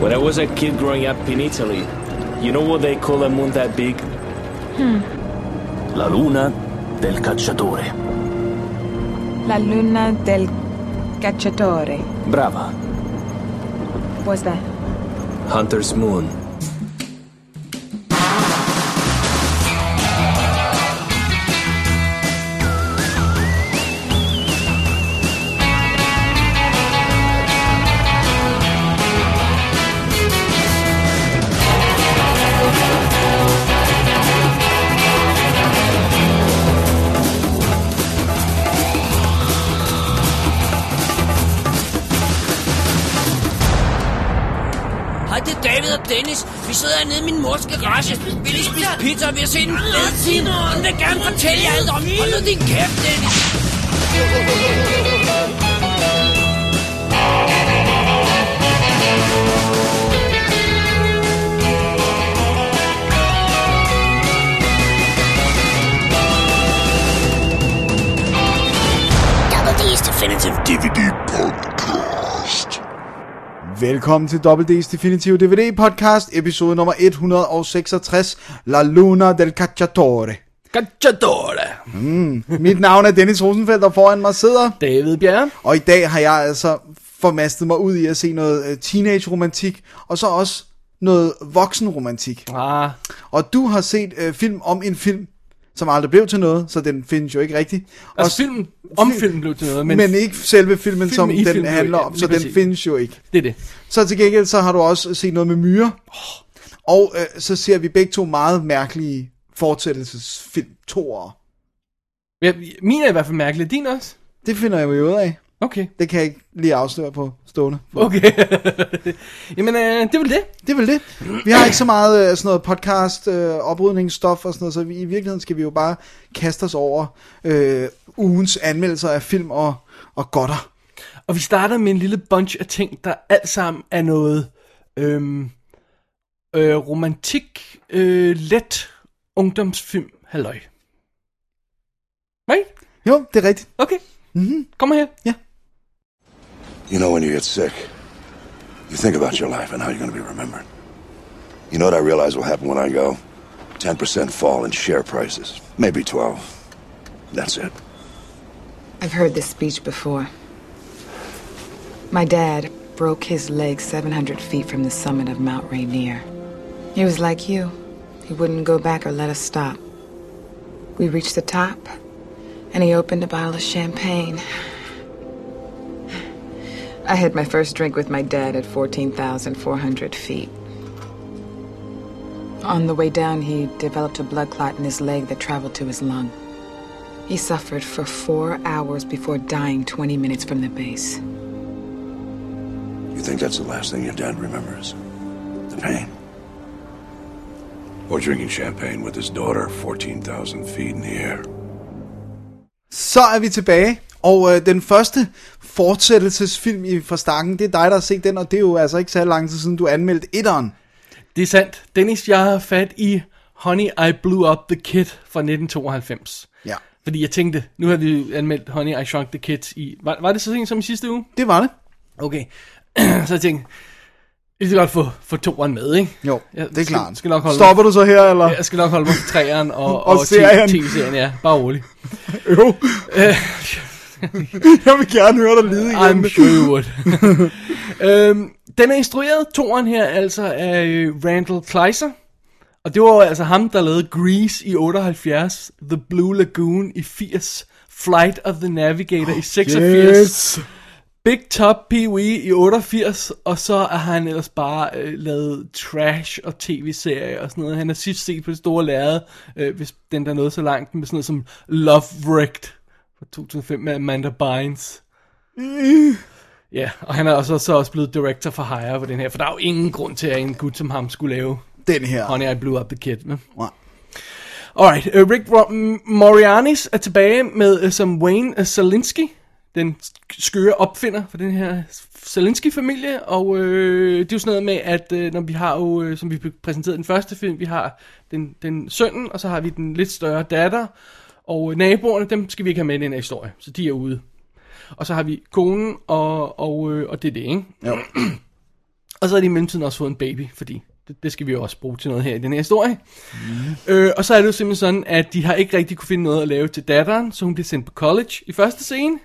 When I was a kid growing up in Italy, you know what they call a moon that big? Hmm. La luna del cacciatore. La luna del cacciatore. Brava. What's that? Hunter's moon. Mors garage. Vi lige spise pizza, vi har set en fed film. Hun vil gerne fortælle jer alt om. Hold nu din kæft, Dennis. Definitive DVD Podcast. Velkommen til WD's Definitive DVD podcast, episode nummer 166, La Luna del Cacciatore. Cacciatore. Mit navn er Dennis Rosenfeldt, og foran mig sidder, David Bjerre. og i dag har jeg altså formastet mig ud i at se noget øh, teenage-romantik, og så også noget voksen-romantik. Ah, Og du har set øh, film om en film, som aldrig blev til noget, så den findes jo ikke rigtigt. altså Og- filmen, om filmen blev til noget, men, men, ikke selve filmen, filmen som den filmen handler om, så den præcis. findes jo ikke. det er det. Så til gengæld, så har du også set noget med myrer. Og øh, så ser vi begge to meget mærkelige fortsættelsesfilm toere. Ja, min er i hvert fald mærkelig. Din også? Det finder jeg jo ud af. Okay. Det kan jeg ikke lige afsløre på stående. Okay. Jamen, øh, det er vel det. Det er vel det. Vi har ikke så meget øh, sådan noget podcast, øh, oprydningsstof og sådan noget, så vi, i virkeligheden skal vi jo bare kaste os over øh, ugens anmeldelser af film og, og godter. Og vi starter med en lille bunch af ting, der alt sammen er noget øhm, øh, romantik, øh, let ungdomsfilm, halløj. Right? Jo, det er rigtigt. Okay. Mm-hmm. Kom her. Ja. You know, when you get sick, you think about your life and how you're going to be remembered. You know what I realize will happen when I go? 10% fall in share prices. Maybe 12. That's it. I've heard this speech before. My dad broke his leg 700 feet from the summit of Mount Rainier. He was like you. He wouldn't go back or let us stop. We reached the top, and he opened a bottle of champagne. I had my first drink with my dad at 14,400 feet. On the way down, he developed a blood clot in his leg that traveled to his lung. He suffered for four hours before dying 20 minutes from the base. You think that's the last thing your dad remembers? The pain? Or drinking champagne with his daughter 14,000 feet in the air? Så er vi tilbage, og øh, den første fortsættelsesfilm i fra stakken, det er dig, der har set den, og det er jo altså ikke så lang tid siden, du anmeldte etteren. Det er sandt. Dennis, jeg har fat i Honey, I Blew Up the Kid fra 1992. Ja. Fordi jeg tænkte, nu har vi anmeldt Honey, I Shrunk the Kids i... Var, var det så sent som i sidste uge? Det var det. Okay. så jeg tænkte, jeg skal godt få, få toeren med, ikke? Jo, Jeg det er klart. skal nok holde Stopper du så her, eller? Jeg skal nok holde mig på træeren og, Og og, serien. tv-serien, ja. Bare rolig. Jo. jeg vil gerne høre dig lide igen. I'm sure you would. øhm, den er instrueret, toeren her, altså af øh, Randall Kleiser. Og det var altså ham, der lavede Grease i 78, The Blue Lagoon i 80, Flight of the Navigator i 86, Yes. Big Top Pee Wee i 88, og så har han ellers bare øh, lavet trash og tv-serier og sådan noget. Han har sidst set på det store lærred, øh, hvis den der nåede så langt, med sådan noget som Love Wrecked fra 2005 med Amanda Bynes. Ja, og han er også, så også blevet director for Hire på den her, for der er jo ingen grund til, at en gut som ham skulle lave Den her. Honey, I Blew Up the Kid. Ne? Nej. Alright, uh, Rick Ro- M- Moranis er tilbage med uh, som Wayne uh, Selinsky, den sk- skøre opfinder for den her Selinsky-familie, og øh, det er jo sådan noget med, at øh, når vi har jo, øh, som vi i den første film, vi har den, den sønnen, og så har vi den lidt større datter, og naboerne, dem skal vi ikke have med i den her historie, så de er ude. Og så har vi konen, og, og, øh, og det er det, ikke? Jo. Og så har de i mellemtiden også fået en baby, fordi det, det skal vi jo også bruge til noget her i den her historie. Mm. Øh, og så er det jo simpelthen sådan, at de har ikke rigtig kunne finde noget at lave til datteren, så hun bliver sendt på college i første scene.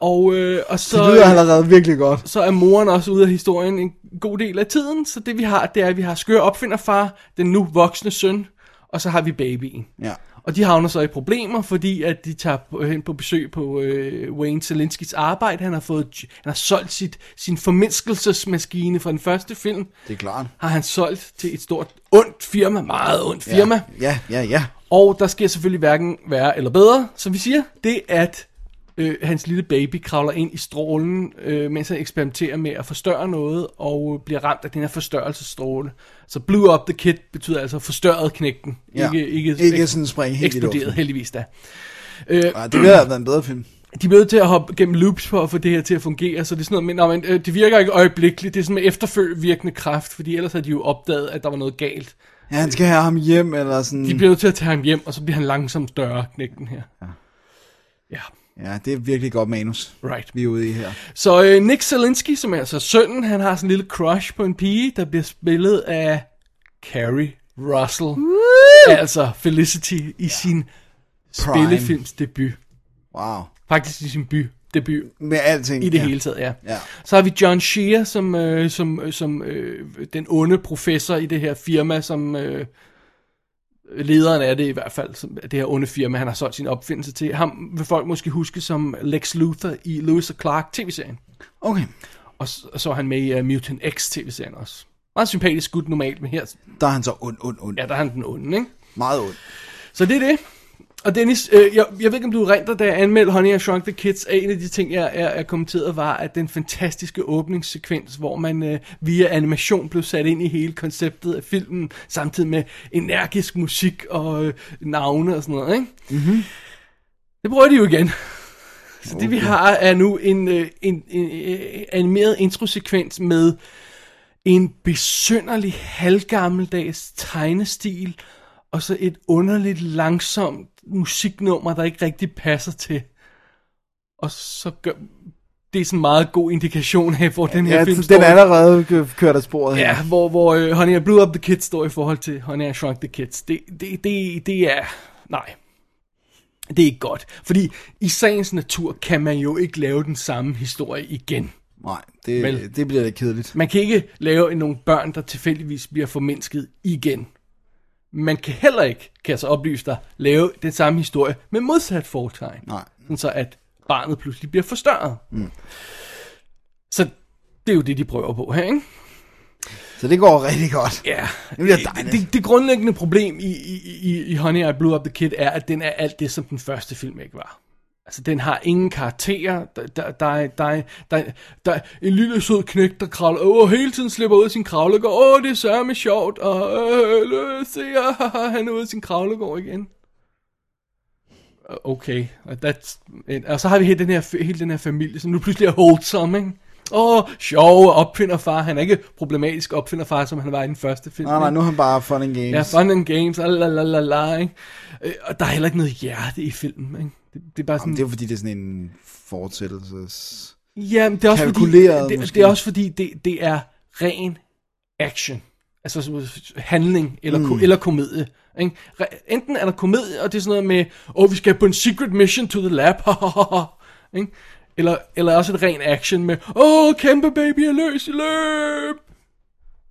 Og, øh, og så, Det lyder allerede virkelig godt. så er moren også ude af historien en god del af tiden. Så det vi har, det er, at vi har skør opfinderfar, den nu voksne søn, og så har vi babyen. Ja. Og de havner så i problemer, fordi at de tager hen på besøg på øh, Wayne Zelinskis arbejde. Han har fået, han har solgt sit, sin formindskelsesmaskine fra den første film. Det er klart. Har han solgt til et stort, ondt firma, meget ondt firma. Ja, ja, ja. Og der sker selvfølgelig hverken værre eller bedre, som vi siger. Det at øh, hans lille baby kravler ind i strålen, øh, mens han eksperimenterer med at forstørre noget, og bliver ramt af den her forstørrelsesstråle. Så blew up the kid betyder altså forstørret knægten. Ja. Ikke, ikke, Ikke sådan springe helt eksploderet, heldigvis da. Ja, det ville have været en bedre film. De er nødt til at hoppe gennem loops for at få det her til at fungere, så det er sådan noget, men, men øh, det virker ikke øjeblikkeligt, det er sådan med efterfølgende kraft, fordi ellers havde de jo opdaget, at der var noget galt. Ja, han skal have ham hjem, eller sådan. De bliver nødt til at tage ham hjem, og så bliver han langsomt større, knægten her. Ja. Ja, Ja, det er virkelig godt manus, right. vi er ude i her. Så øh, Nick Zelinsky, som er altså sønnen, han har sådan en lille crush på en pige, der bliver spillet af Carrie Russell. Woo! Altså Felicity i sin spillefilmsdebut. Wow. Faktisk i sin by debut Med alting. i det ja. hele taget, ja. Ja. Så har vi John Shear som, øh, som, øh, som øh, den onde professor i det her firma, som øh, lederen af det i hvert fald, det her onde firma, han har solgt sin opfindelse til. Ham vil folk måske huske som Lex Luthor i Lewis og Clark tv-serien. Okay. Og så, og så er han med i uh, Mutant X tv-serien også. Meget sympatisk gut normalt, men her, Der er han så ond, ond, ond. ja, der er han den onde, ikke? Meget ond. Så det er det. Og Dennis, øh, jeg, jeg ved ikke, om du renter, da jeg anmeldte Honey, I Shrunk the Kids, at en af de ting, jeg, jeg, jeg kommenterede, var, at den fantastiske åbningssekvens, hvor man øh, via animation blev sat ind i hele konceptet af filmen, samtidig med energisk musik og øh, navne og sådan noget, ikke? Mm-hmm. Det prøver de jo igen. Så okay. det vi har er nu en, øh, en, en, en animeret introsekvens med en besynderlig halvgammeldags tegnestil, og så et underligt langsomt musiknummer, der ikke rigtig passer til. Og så gør, det er sådan en meget god indikation af, hvor den her Ja, film den står. er allerede kø- kørt af sporet her. Ja, hvor, hvor uh, Honey, I Blew Up the Kids står i forhold til Honey, I Shrunk the Kids. Det, det, det, det er... Nej. Det er ikke godt. Fordi i sagens natur kan man jo ikke lave den samme historie igen. Nej, det, Vel. det bliver lidt kedeligt. Man kan ikke lave nogle børn, der tilfældigvis bliver formindsket igen. Man kan heller ikke, kan jeg så oplyse dig, lave den samme historie med modsat fortegn. Nej. Sådan så at barnet pludselig bliver forstørret. Mm. Så det er jo det, de prøver på her, ikke? Så det går rigtig godt. Ja. Det bliver det, dejligt. det, det grundlæggende problem i, i, i, i Honey, I Blew Up the Kid er, at den er alt det, som den første film ikke var. Altså, den har ingen karakterer. Der, der, der, er- der, er- der, er- der er en lille sød knæk, der kravler. Åh, hele tiden slipper ud af sin kravlegård. Åh, det er sørme sjovt. Og øh, se, han er ude af sin kravlegård igen. Okay, og, that's, og så har vi hele den her, hele den her familie, som nu pludselig er wholesome, ikke? Åh, sjov opfinderfar. Han er ikke problematisk opfinderfar, som han var i den første film. Nej, nej, nu er han bare fun and games. Ja, fun and games, la la la la, ikke? Øh, Og der er heller ikke noget hjerte i filmen, ikke? Det, det er bare sådan... Jamen, det er fordi, det er sådan en fortsættelses... ja, men det er også fordi, det, måske. det er også fordi, det, det er ren action. Altså handling eller, mm. eller komedie. Ikke? Enten er der komedie, og det er sådan noget med, åh, oh, vi skal på en secret mission to the lab, ikke? Eller, eller også et ren action med, åh, oh, kæmpe baby er løs i løb.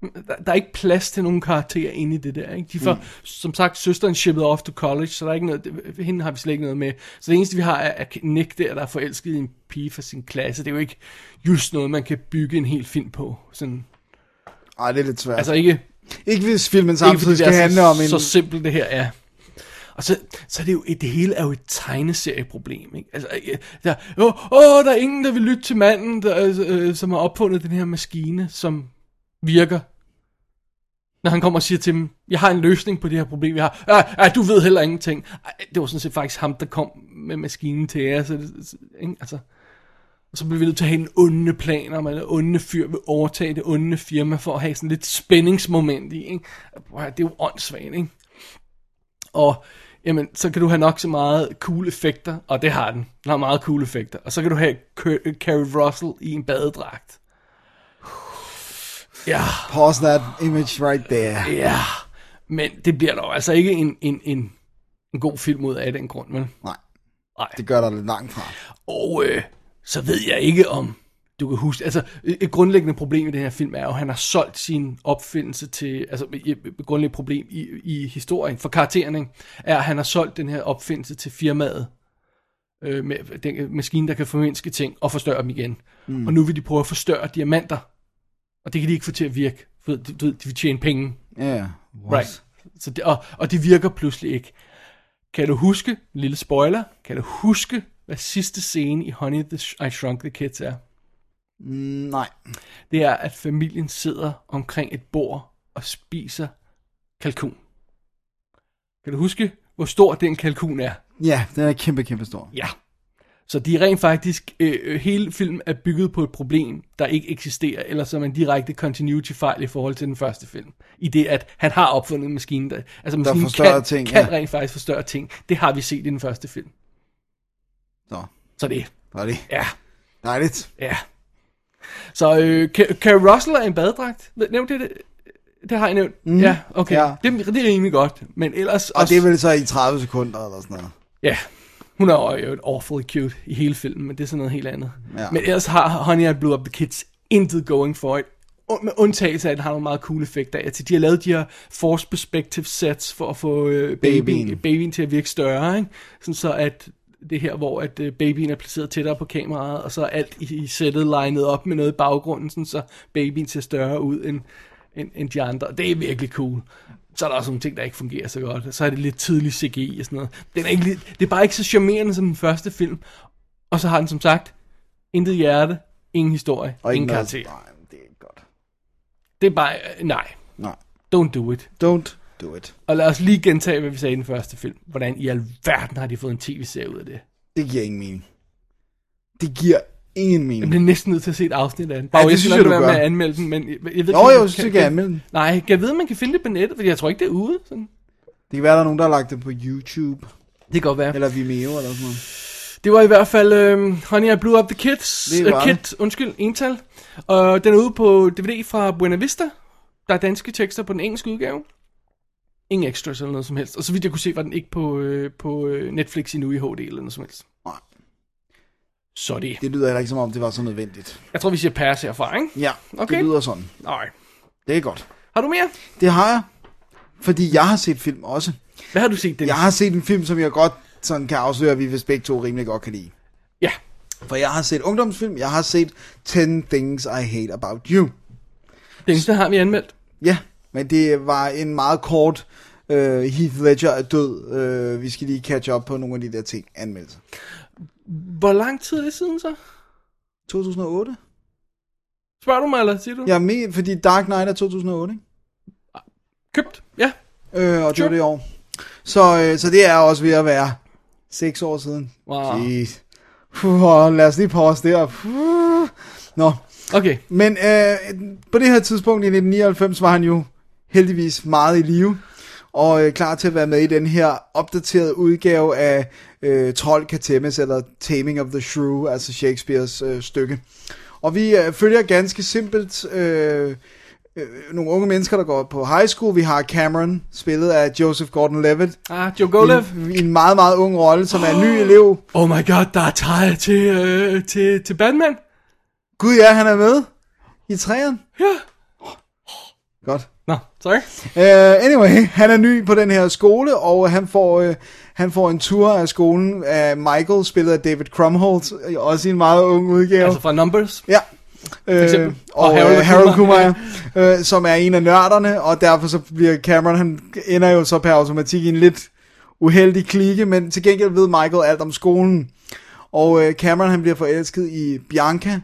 Der, der er ikke plads til nogen karakterer inde i det der. Ikke? De får, mm. som sagt, søsteren shippet off to college, så der er ikke noget, hende har vi slet ikke noget med. Så det eneste, vi har, er, er Nick der, der er forelsket i en pige fra sin klasse. Det er jo ikke just noget, man kan bygge en hel film på. Sådan, Ej, det er lidt svært. altså ikke, ikke hvis filmen samtidig skal handle om en... så simpelt det her er. Og så, så er det jo, det hele er jo et tegneserieproblem, ikke? Altså, øh, der, åh, åh, der er ingen, der vil lytte til manden, der, øh, som har opfundet den her maskine, som virker. Når han kommer og siger til dem, jeg har en løsning på det her problem, vi har. Ja, ja, du ved heller ingenting. Det var sådan set faktisk ham, der kom med maskinen til jer. Så ikke? Altså, og så bliver vi nødt til at have en onde plan om, at onde fyr vil overtage det onde firma, for at have sådan lidt spændingsmoment i. Ikke? Det er jo åndssvagt, ikke? Og jamen, så kan du have nok så meget cool effekter, og det har den. Den har meget cool effekter. Og så kan du have Carrie Russell i en badedragt. Ja, Pause that image right there. ja. Men det bliver dog altså ikke en, en, en, en god film ud af den grund, vel? Nej, Nej. det gør der lidt langt fra. Og øh, så ved jeg ikke om du kan huske, altså et grundlæggende problem i den her film er jo, at han har solgt sin opfindelse til, altså et et grundlæggende problem i, i historien for karakteren, ikke? er, at han har solgt den her opfindelse til firmaet, øh, med den maskine, der kan formindske ting og forstørre dem igen. Mm. Og nu vil de prøve at forstørre diamanter, og det kan de ikke få til at virke, du ved, de vil tjene penge. Ja, yeah. Right. Så det, og, og det virker pludselig ikke. Kan du huske, lille spoiler, kan du huske, hvad sidste scene i Honey, the, I Shrunk the Kids er? Mm, nej. Det er, at familien sidder omkring et bord og spiser kalkun. Kan du huske, hvor stor den kalkun er? Ja, den er kæmpe, kæmpe stor. Ja. Så de er rent faktisk, øh, øh, hele filmen er bygget på et problem, der ikke eksisterer, eller som en direkte continuity-fejl i forhold til den første film. I det, at han har opfundet en maskine, der, altså maskinen forstørrer kan, ting, kan ja. rent faktisk forstørre ting. Det har vi set i den første film. Så, Så det, der er det. ja, Dejligt. ja. Så øh, Carrie Russell er i en badedragt. Nævnte det, det? Har jeg nævnt. Mm, ja, okay. ja. Det, det er rimelig godt. Men ellers Og det er vel så i 30 sekunder eller sådan noget. Ja, hun er jo et awfully cute i hele filmen, men det er sådan noget helt andet. Ja. Men ellers har Honey, I Blew Up the Kids intet going for it. Med undtagelse af, at den har nogle meget cool effekter. Altså, de har lavet de her force perspective sets for at få øh, babyen, Babyen. babyen til at virke større. Ikke? Sådan så at det her, hvor at øh, babyen er placeret tættere på kameraet, og så er alt i, i sættet legnet op med noget i baggrunden, sådan så babyen ser større ud end, end, end de andre. Det er virkelig cool. Så er der også nogle ting, der ikke fungerer så godt. Så er det lidt tidlig CGI og sådan noget. Den er ikke, det er bare ikke så charmerende som den første film. Og så har den som sagt intet hjerte, ingen historie, Og ingen karakter. Nej, det er ikke godt. Det er bare, øh, nej, Nej. don't do it. Don't do it. Og lad os lige gentage, hvad vi sagde i den første film. Hvordan i alverden har de fået en tv-serie ud af det? Det giver ingen mening. Det giver ingen Jeg mening. bliver næsten nødt til at se et afsnit af den. Bare det jeg synes jeg, du være med gør. at anmelde den, men jeg, jeg ved Jo, ikke, jo, så kan jeg anmelde den. Nej, kan jeg vide, man kan finde det på nettet? For jeg tror ikke, det er ude. Sådan. Det kan være, der er nogen, der har lagt det på YouTube. Det kan godt være. Eller Vimeo eller sådan noget. Det var i hvert fald øh, Honey, I Blew Up the Kids. Det Uh, var Kid, undskyld, ental. Og den er ude på DVD fra Buena Vista. Der er danske tekster på den engelske udgave. Ingen extras eller noget som helst. Og så vidt jeg kunne se, var den ikke på, øh, på øh, Netflix endnu i HD eller noget som helst. Nej. Så det. Det lyder heller ikke som om, det var så nødvendigt. Jeg tror, vi siger pass herfra, ikke? Ja, Okay. det lyder sådan. Nej. Det er godt. Har du mere? Det har jeg. Fordi jeg har set film også. Hvad har du set, Dennis? Jeg har set en film, som jeg godt sådan kan afsløre, at vi vist begge to rimelig godt kan lide. Ja. For jeg har set ungdomsfilm, jeg har set 10 Things I Hate About You. Det eneste har vi anmeldt. Ja, men det var en meget kort uh, Heath Ledger er død. Uh, vi skal lige catch up på nogle af de der ting. Anmeldelser. Hvor lang tid er det siden så? 2008? Spørger du mig, eller siger du? Ja, med, fordi Dark Knight er 2008, ikke? Købt? Ja. Øh, og det var det år. Så, øh, så det er også ved at være 6 år siden. Wow. Jeez. Puh, lad os lige pause der. Puh. Nå, Okay. men øh, på det her tidspunkt i 1999 var han jo heldigvis meget i live. Og øh, klar til at være med i den her opdaterede udgave af øh, Trold Katemis, eller Taming of the Shrew, altså Shakespeares øh, stykke. Og vi øh, følger ganske simpelt øh, øh, nogle unge mennesker, der går på high school. Vi har Cameron, spillet af Joseph Gordon-Levitt. Ah, Joe Golev. I, I en meget, meget ung rolle, som er en ny elev. Oh my god, der er tøj til, øh, til, til Batman. Gud ja, han er med i træerne. Ja. Godt. Sorry. Uh, anyway, han er ny på den her skole, og han får, uh, han får en tur af skolen af Michael, spillet af David Krumholtz, også i en meget ung udgave. Altså fra Numbers. Ja. Øh, og, Og Harold Harold, Harold. Kumar, øh, som er en af nørderne, og derfor så bliver Cameron, han ender jo så per automatik i en lidt uheldig klike, men til gengæld ved Michael alt om skolen. Og øh, Cameron, han bliver forelsket i Bianca,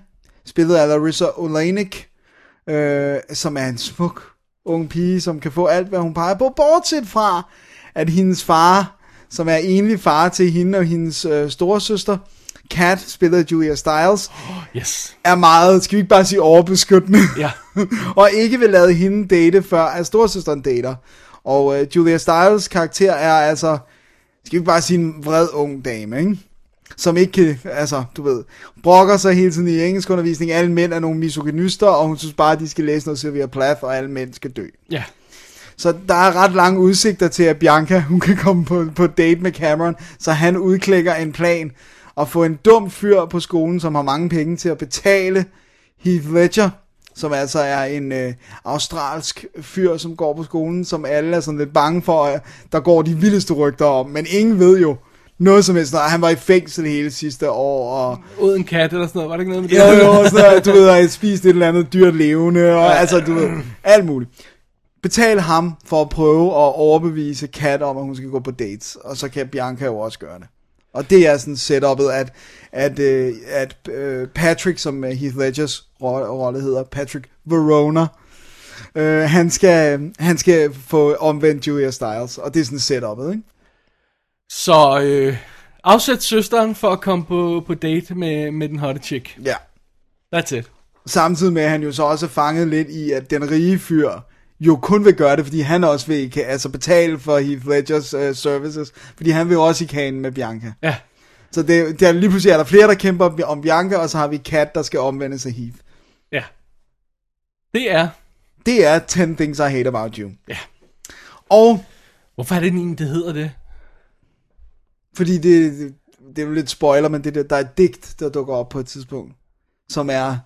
spillet af Larissa Olenek, øh, som er en smuk ung pige, som kan få alt, hvad hun peger på, bortset fra, at hendes far, som er enlig far til hende og hendes øh, storesøster, Kat, spillet af Julia Stiles, Yes. er meget, skal vi ikke bare sige overbeskyttende, Ja. og ikke vil lade hende date, før at storsøsteren dater. Og uh, Julia Stiles karakter er altså, skal vi ikke bare sige en vred ung dame, ikke? Som ikke kan, altså, du ved, brokker sig hele tiden i engelskundervisning. Alle mænd er nogle misogynister, og hun synes bare, at de skal læse noget Sylvia Plath, og alle mænd skal dø. Ja. Så der er ret lange udsigter til, at Bianca hun kan komme på, på date med Cameron, så han udklækker en plan og få en dum fyr på skolen, som har mange penge til at betale Heath Ledger, som altså er en øh, australsk fyr, som går på skolen, som alle er sådan lidt bange for, at der går de vildeste rygter om, men ingen ved jo noget som helst. Nej, Han var i fængsel hele sidste år, og Uden en kat eller sådan noget. Var det ikke noget med det? Ja, jo, så, du ved, at spist et eller andet dyrt levende, og altså, du ved, alt muligt. Betal ham for at prøve at overbevise Kat om, at hun skal gå på dates, og så kan Bianca jo også gøre det. Og det er sådan setupet, at, at, øh, at øh, Patrick, som øh, Heath Ledgers ro- rolle hedder, Patrick Verona, øh, han, skal, han skal få omvendt Julia Stiles, og det er sådan setupet, ikke? Så øh, afsæt søsteren for at komme på, på date med, med den hotte chick. Ja. That's it. Samtidig med, at han jo så også er fanget lidt i, at den rige fyr jo kun vil gøre det, fordi han også vil kan, altså betale for Heath Ledgers uh, services, fordi han vil jo også i kanen med Bianca. Ja. Så det, det er lige pludselig er der flere, der kæmper om- om Bianca, og så har vi Kat, der skal omvende sig Heath. Ja. Det er... Det er 10 Things I Hate About You. Ja. Og Hvorfor er det egentlig, det hedder det? Fordi det, det, er jo lidt spoiler, men det, der, der er et digt, der dukker op på et tidspunkt, som er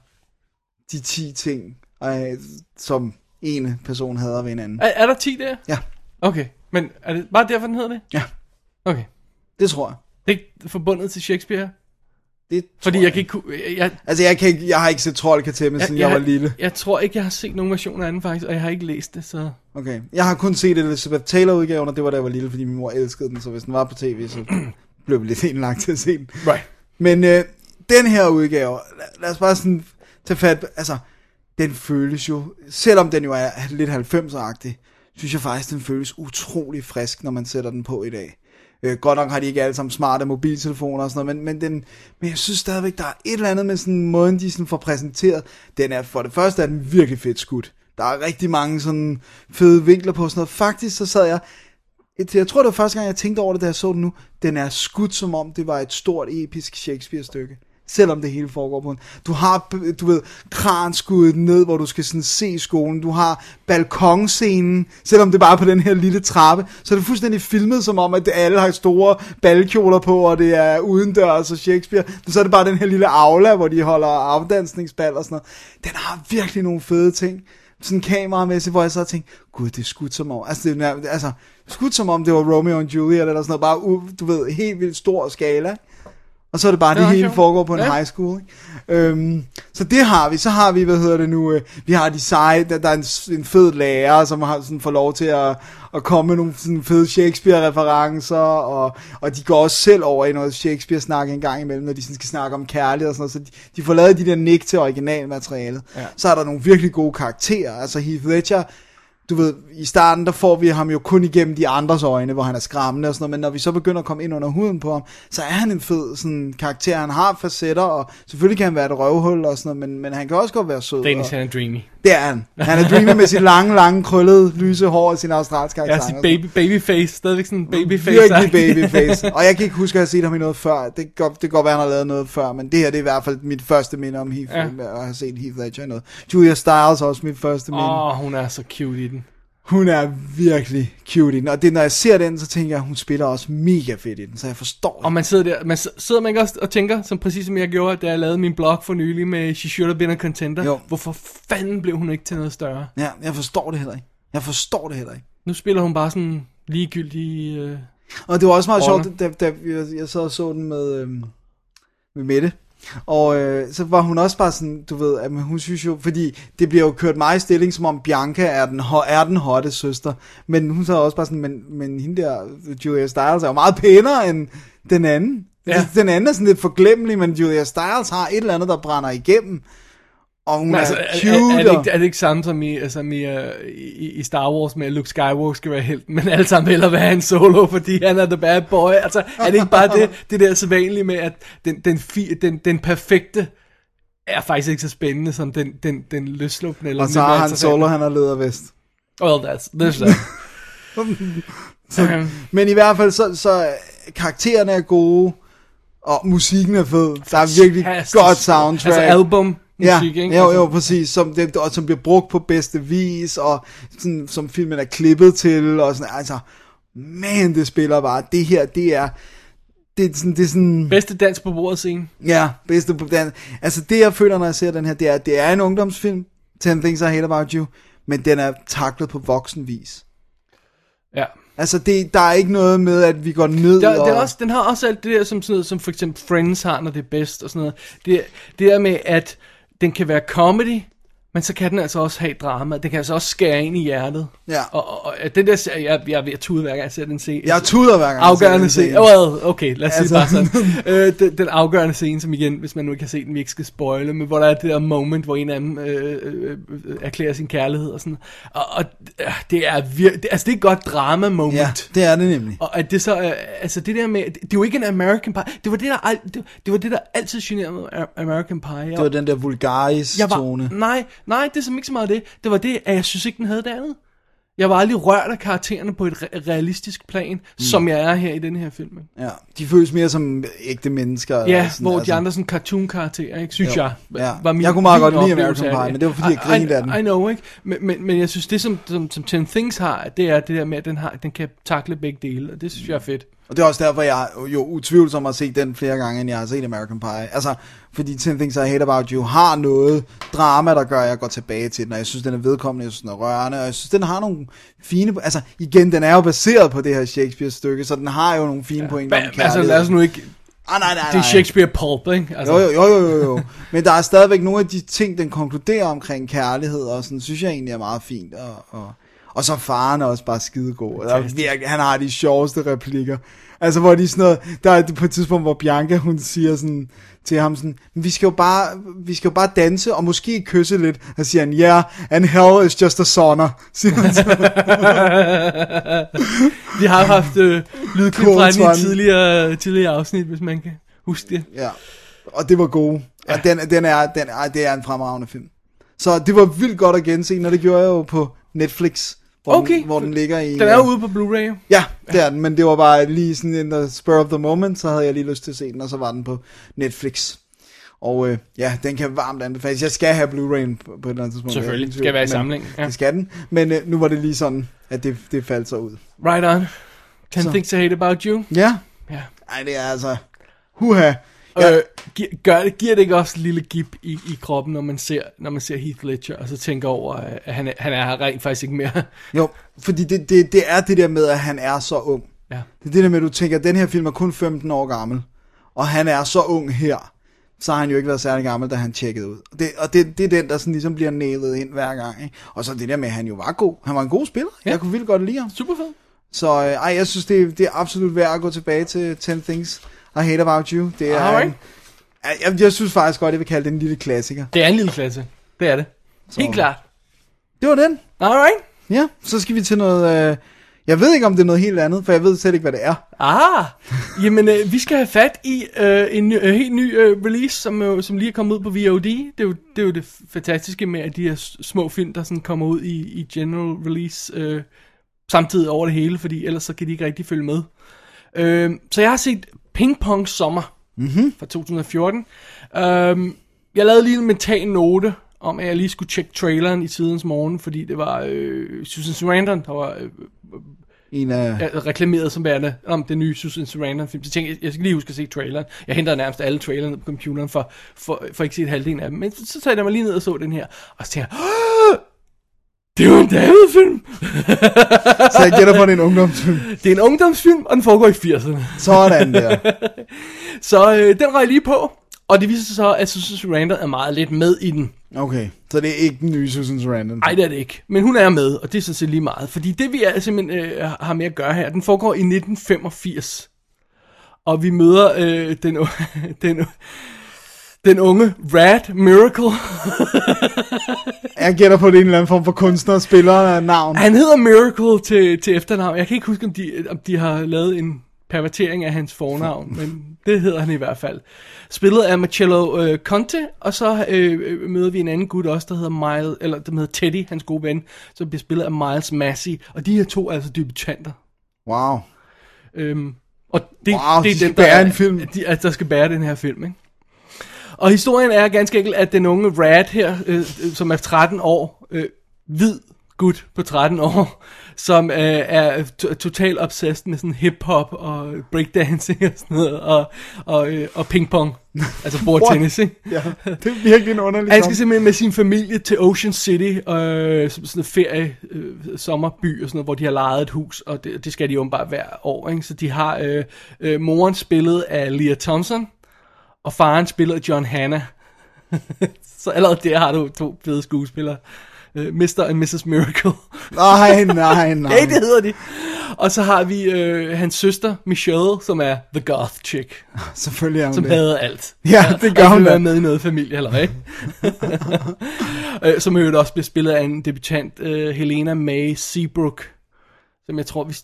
de 10 ting, øh, som en person hader ved en anden. Er, er der 10 der? Ja, Okay. Men er det bare derfor, den hedder det? ja, Okay. det tror jeg. Det er ikke forbundet til Shakespeare? Det Fordi tror jeg kan ikke... Jeg, jeg, Altså, jeg, kan ikke, jeg har ikke set Troldkartemme, siden jeg, jeg var lille. Jeg tror ikke, jeg har set nogen version af den faktisk, og jeg har ikke læst det, så... Okay. Jeg har kun set Elizabeth Taylor-udgaven, og det var da jeg var lille, fordi min mor elskede den, så hvis den var på tv, så blev vi lidt indlagt til at se den. Right. Men øh, den her udgave, lad, lad os bare sådan tage fat, altså, den føles jo, selvom den jo er lidt 90'er-agtig, synes jeg faktisk, den føles utrolig frisk, når man sætter den på i dag. Øh, godt nok har de ikke alle sammen smarte mobiltelefoner og sådan noget, men, men, den, men jeg synes stadigvæk, der er et eller andet med sådan måden, de sådan får præsenteret. Den er, for det første er den virkelig fedt skudt. Der er rigtig mange sådan fede vinkler på sådan noget. Faktisk så sad jeg, et- jeg tror det var første gang, jeg tænkte over det, da jeg så den nu. Den er skudt som om, det var et stort, episk Shakespeare-stykke. Selvom det hele foregår på en. Du har, du ved, kranskuddet ned, hvor du skal sådan se skolen. Du har balkonscenen, selvom det bare er på den her lille trappe. Så er det fuldstændig filmet som om, at alle har store balkjoler på, og det er udendørs og Shakespeare. Men så er det bare den her lille aula, hvor de holder afdansningsbal og sådan noget. Den har virkelig nogle fede ting sådan kameramæssigt, hvor jeg så tænkte, gud, det er skudt som om, altså, det er, altså skudt som om det var Romeo og Juliet, eller sådan noget, bare, du ved, helt vildt stor skala. Og så er det bare, det, det hele foregår på en Ja. high school. Ikke? Øhm, så det har vi. Så har vi, hvad hedder det nu, øh, vi har de seje, der, der er en, en fed lærer, som har sådan får lov til at, at komme med nogle sådan fede Shakespeare-referencer, og, og de går også selv over i noget Shakespeare-snak en gang imellem, når de sådan skal snakke om kærlighed og sådan noget, så de, de får lavet de der nik til originalmaterialet. Ja. Så er der nogle virkelig gode karakterer, altså Heath Ledger, du ved, i starten, der får vi ham jo kun igennem de andres øjne, hvor han er skræmmende og sådan noget, men når vi så begynder at komme ind under huden på ham, så er han en fed sådan, karakter. Han har facetter, og selvfølgelig kan han være et røvhul og sådan noget, men, men han kan også godt være sød. Og, han er dreamy. det er han. Han er dreamy med sit lange, lange, krøllede, lyse hår og sin australske Ja, accent. sit baby, babyface. Stadigvæk sådan babyface. Virkelig babyface. Og jeg kan ikke huske, at jeg har set ham i noget før. Det kan godt, det kan godt være, at han har lavet noget før, men det her det er i hvert fald mit første minde om Heath, Ja. ja. at have set Heath Ledger noget. Julia Stiles er også mit første minde. Åh, oh, hun er så cute i den. Hun er virkelig cute i den, og det, når jeg ser den, så tænker jeg, at hun spiller også mega fedt i den, så jeg forstår Og man sidder der, man sidder man ikke også og tænker, som præcis som jeg gjorde, da jeg lavede min blog for nylig med She Should Have Been a Contender. Jo. Hvorfor fanden blev hun ikke til noget større? Ja, jeg forstår det heller ikke. Jeg forstår det heller ikke. Nu spiller hun bare sådan ligegyldig... Øh... Og det var også meget Rolle. sjovt, da, da jeg, jeg sad og så den med, øhm, med Mette. Og øh, så var hun også bare sådan, du ved, at hun synes jo, fordi det bliver jo kørt meget i stilling, som om Bianca er den, er den hotte søster. Men hun så også bare sådan, men, men hende der, Julia Stiles, er jo meget pænere end den anden. Ja. Den anden er sådan lidt forglemmelig, men Julia Stiles har et eller andet, der brænder igennem. Og hun er, altså, cute. er, er, er, det ikke, er det ikke samme som i, altså, i, uh, i, i Star Wars med, at Luke Skywalker skal være helten, men alle sammen hellere være han solo, fordi han er the bad boy? Altså, er det ikke bare det, det der så vanlige med, at den, den, fi, den, den perfekte er faktisk ikke så spændende som den, den, den løsluppende? Eller og så har han solo, han har ledervest. Well, that's, there's that. Um, Men i hvert fald, så, så karaktererne er gode, Og musikken er fed. Der er virkelig godt soundtrack. Altså album Ja, musik, ikke? jo, altså, jo, præcis. Som, det, og som bliver brugt på bedste vis, og sådan, som filmen er klippet til, og sådan, altså, man, det spiller bare. Det her, det er, det er sådan, det er sådan, Bedste dans på bordet scene. ja, bedste på den. Altså, det jeg føler, når jeg ser den her, det er, det er en ungdomsfilm, 10 Things I Hate About You, men den er taklet på voksenvis. Ja. Altså, det, der er ikke noget med, at vi går ned Der, og... det er også, den har også alt det der, som, sådan noget, som for eksempel Friends har, når det er bedst og sådan noget. Det, det der med, at den kan være comedy, men så kan den altså også have drama. Den kan altså også skære ind i hjertet. Ja. Og, og, og den der, serie, jeg, jeg er ved at tude hver gang jeg ser den scene. Jeg tuder hver gang. jeg Afgørende scene. Well, okay, lad os sige Altså- bare sådan. øh, den, den afgørende scene, som igen, hvis man nu ikke kan se den, vi ikke skal spoile, men hvor der er det der moment, hvor en af dem øh, øh, øh, erklærer sin kærlighed og sådan. Og, og øh, det er virkelig, altså det er et godt drama moment. Ja, det er det nemlig. Og at det så, øh, altså det der med, det, det er jo ikke en American Pie, det var det der, det, det var det der altid generede American Pie. Det var den der vulgaris jeg var, tone. nej, nej, det er som ikke så meget det. Det var det, at jeg synes ikke, den havde det andet. Jeg var aldrig rørt af karaktererne på et re- realistisk plan, mm. som jeg er her i den her film. Ja, de føles mere som ægte mennesker. Ja, eller sådan, hvor altså. de andre sådan cartoon-karakterer, ikke, synes Jo, jeg, ja. var min Jeg kunne meget godt lide American Pie, men det var fordi, jeg grinede af den. I, know, ikke? Men, men, men jeg synes, det som, som, som 10 Things har, det er det der med, at den, har, den kan takle begge dele, og det synes jeg er fedt. Og det er også derfor, jeg jo utvivlsom har set den flere gange, end jeg har set American Pie. Altså, fordi 10 Things I Hate About You har noget drama, der gør, at jeg går tilbage til den, og jeg synes, den er vedkommende, jeg synes, den er rørende, og jeg synes, den har nogle fine... Altså, igen, den er jo baseret på det her Shakespeare-stykke, så den har jo nogle fine ja, pointer om altså lad os nu ikke, ah, nej, nej, nej. det er Shakespeare pulp, ikke? Altså, Jo, jo, jo, jo, jo, jo. Men der er stadigvæk nogle af de ting, den konkluderer omkring kærlighed, og sådan, synes jeg egentlig er meget fint. Og, og, og så faren er også bare skidegod. Der er virkelig, han har de sjoveste replikker. Altså, hvor de sådan noget, der er på et tidspunkt, hvor Bianca, hun siger sådan til ham sådan, "Men vi skal jo bare, vi skal jo bare danse, og måske kysse lidt. Og siger han, yeah, and hell is just a sauna, siger han. Vi har haft øh, lydklip fra et tidligere, tidligere afsnit, hvis man kan huske det. Ja, og det var gode. Ja. Og den, den er, den er, det er en fremragende film. Så det var vildt godt at gense, når det gjorde jeg jo på Netflix, hvor, Okay. den, hvor den ligger i... Den er ude på Blu-ray. Ja, det er den, men det var bare lige sådan in the spur of the moment, så havde jeg lige lyst til at se den, og så var den på Netflix. Og øh, ja, den kan varmt anbefales. Jeg skal have Blu-ray'en på, på et eller andet tidspunkt. Selvfølgelig. Ingen Skal være i men samlingen, ja. Det skal den, men øh, nu var det lige sådan, at det, det faldt så ud. Right on. 10 Så. Things I Hate About You. Ja, Ja. ej det er altså... Huha. Ja, Øh, gi- gør det, giver det ikke også et lille gip i, i kroppen, når man, ser, når man ser Heath Ledger, og så tænker over, at han er, han er her rent faktisk ikke mere. jo, fordi det, det, det er det der med, at han er så ung. ja. Det er det der med, at du tænker, at den her film er kun 15 år gammel, og han er så ung her, så har han jo ikke været særlig gammel, da han tjekkede ud. Og det, og det, det er den, der sådan ligesom bliver nailet ind hver gang. Ikke? Og så det der med, at han jo var god. Han var en god spiller. Ja. Jeg kunne vildt godt lide ham. Super fed. Så øh, ej, jeg synes, det, det er absolut værd at gå tilbage til 10 Things I Hate About You. Det er Alright. en, jeg, jeg, synes faktisk godt, jeg vil kalde det en lille klassiker. Det er en lille klasse. Det er det. Helt klart. Det var den. Alright. Ja, så skal vi til noget... Øh, jeg ved ikke, om det er noget helt andet, for jeg ved slet ikke, hvad det er. Ah, jamen øh, vi skal have fat i øh, en øh, helt ny øh, release, som, øh, som lige er kommet ud på VOD. Det er, jo, det er jo det fantastiske med, at de her små film, der sådan kommer ud i, i general release øh, samtidig over det hele, fordi ellers så kan de ikke rigtig følge med. Øh, så jeg har set Ping Pong Sommer mm-hmm. fra 2014. Øh, jeg lavede lige en mental note om, at jeg lige skulle tjekke traileren i tidens morgen, fordi det var øh, Susan Sarandon, der var øh, En af... ja, reklameret som værende om den nye Susan Sarandon film. Så tænkte jeg, jeg skal lige huske at se traileren. Jeg henter nærmest alle trailerne på computeren for, for, for ikke at se halvdelen af dem. Men så, så tager jeg mig lige ned og så den her. Og så tænker jeg, "Åh, det er jo en David-film. Så jeg gætter på, at det er en ungdomsfilm. Det er en ungdomsfilm, og den foregår i 80'erne. Sådan der. Så øh, den røg lige på. Og det viser sig så, at Susan Sarandon er meget lidt med i den. Okay, så det er ikke den nye Susan Sarandon. Nej, det er det ikke. Men hun er med, og det er sådan set lige meget. Fordi det, vi er simpelthen øh, har med at gøre her, den foregår i 1985. Og vi møder øh, den, den, den unge Rad Miracle. Jeg gætter på, det er en eller anden form for kunstner, spiller navn. Han hedder Miracle til, til efternavn. Jeg kan ikke huske, om de, om de har lavet en pervertering af hans fornavn, men det hedder han i hvert fald. Spillet af Marcello øh, Conte, og så øh, øh, møder vi en anden gut også, der hedder Miles, eller der hedder Teddy, hans gode ven, som bliver spillet af Miles Massey, og de her to er altså debutanter. Wow. Øhm, Og det, Wow, det de er skal den, der, er- en film. De, at der skal bære den her film, ikke? Og historien er ganske enkelt, at den unge Rad her, øh, øh, som er 13 år, øh, hvid gut på 13 år, som øh, er to- totalt obsessed med sådan hip-hop og breakdancing og sådan noget, og, og, øh, og ping-pong, altså bordtennis, ikke? Ja, det er virkelig en underlig Han skal simpelthen med sin familie til Ocean City, øh, som sådan en ferie, øh, sommerby og sådan noget, hvor de har lejet et hus, og det, det skal de jo bare hver år, ikke? Så de har øh, øh, moren spillet af Leah Thompson, og faren spillet af John Hanna. Så allerede der har du to fede skuespillere. Øh, Mr. og Mrs. Miracle. Nej, nej, nej. Ja, det hedder de. Og så har vi øh, hans søster, Michelle, som er the goth chick, Selvfølgelig er hun som det. havde alt. Ja, det gør og hun være med i noget familie, eller hvad? øh, som øvrigt også bliver spillet af en debutant, øh, Helena May Seabrook, som jeg tror, vi...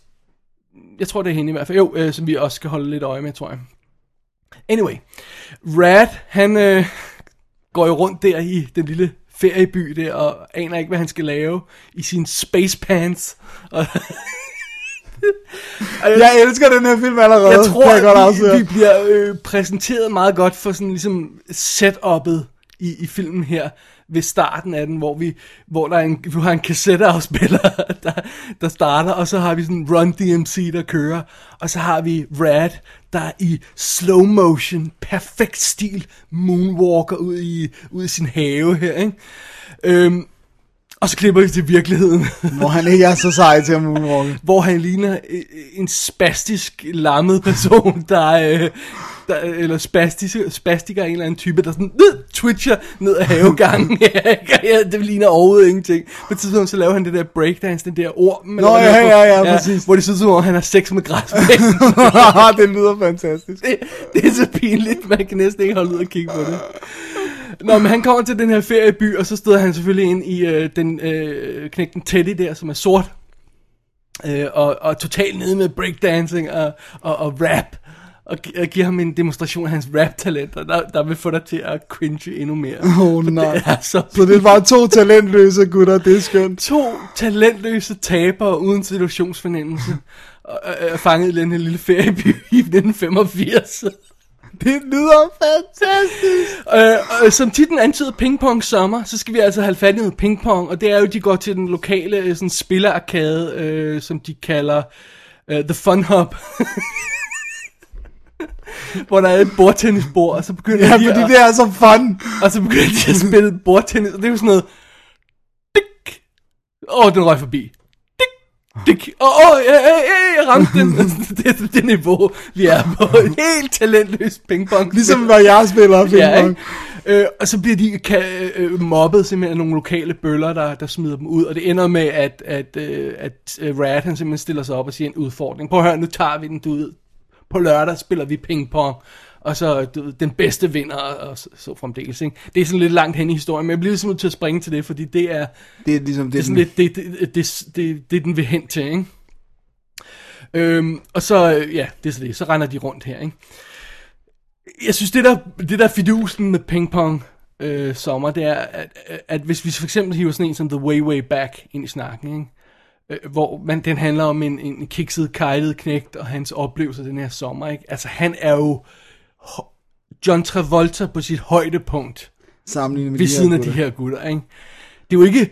Jeg tror, det er hende i hvert fald. Jo, øh, som vi også skal holde lidt øje med, tror jeg. Anyway, Rad, han øh, går jo rundt der i den lille ferieby der, og aner ikke, hvad han skal lave i sine space pants. Og, Jeg elsker den her film allerede. jeg tror, jeg godt afsløre. vi, vi bliver øh, præsenteret meget godt for sådan ligesom setup'et i, i filmen her ved starten af den, hvor vi hvor der er en, vi har en kassetteafspiller, der, der starter, og så har vi sådan Run DMC, der kører, og så har vi Rad, der i slow motion, perfekt stil, moonwalker ud i, ud i sin have her, ikke? Øhm, og så klipper vi til virkeligheden. Hvor han ikke er så sej til at moonwalke. hvor han ligner øh, en spastisk lammet person, der, øh, der eller spastisk, spastiker af en eller anden type, der sådan twitcher ned ad havegangen. ja, det ligner overhovedet ingenting. På et tidspunkt så laver han det der breakdance, den der ord. Nå, ja, ja, ja, præcis. Hvor det ser ud som om, han har sex med græs. det lyder fantastisk. det, det er så pinligt, man kan næsten ikke holde ud og kigge på det. Nå, men han kommer til den her ferieby, og så støder han selvfølgelig ind i øh, den øh, knægten Teddy der, som er sort. Øh, og, og totalt nede med breakdancing og, og, og rap. Og, gi- og giver ham en demonstration af hans rap-talent, og der, der vil få dig til at cringe endnu mere. Åh, oh, nej. Det er så, Så det bare to talentløse gutter, det er skønt. to talentløse tabere uden situationsfornemmelse. og, og, og fanget i den her lille ferieby i 1985. Det lyder fantastisk. Øh, øh, som titlen antyder pingpong sommer, så skal vi altså have fat i noget pingpong, og det er jo, de går til den lokale øh, sådan, spillearkade, øh, som de kalder øh, The Fun Hub. Hvor der er et bordtennisbord, og så begynder Ja, de fordi at, det er så fun. og så begynder de at spille bordtennis, og det er jo sådan noget, dik, åh, oh, den røg forbi, dik, dik, åh, oh, oh, ja, ja, ja, jeg ramte den, det er det niveau, vi er på, helt talentløs pingpong. Ligesom når jeg spiller Ja, pingpong. ikke? Øh, og så bliver de ka- øh, mobbet simpelthen af nogle lokale bøller, der, der smider dem ud, og det ender med, at, at, øh, at øh, Rad han simpelthen stiller sig op og siger en udfordring. Prøv at høre, nu tager vi den, du ved, på lørdag spiller vi pingpong, og så du den bedste vinder, og så, så fremdeles. Ikke? Det er sådan lidt langt hen i historien, men jeg bliver ligesom nødt til at springe til det, fordi det er, Det er ligesom det. det er sådan lidt, det, det, det, det, det den vil hen til, ikke? Øhm, og så, ja, det er så det, så render de rundt her, ikke? Jeg synes, det der, det der fidusen med pingpong øh, sommer, det er, at, at hvis vi for eksempel hiver sådan en som The Way Way Back ind i snakken, ikke? Øh, hvor man, den handler om en, en kikset, kejlet knægt og hans oplevelser den her sommer, ikke? Altså, han er jo John Travolta på sit højdepunkt sammenlignet med ved de siden her af de gutter. her gutter, ikke? Det er jo ikke,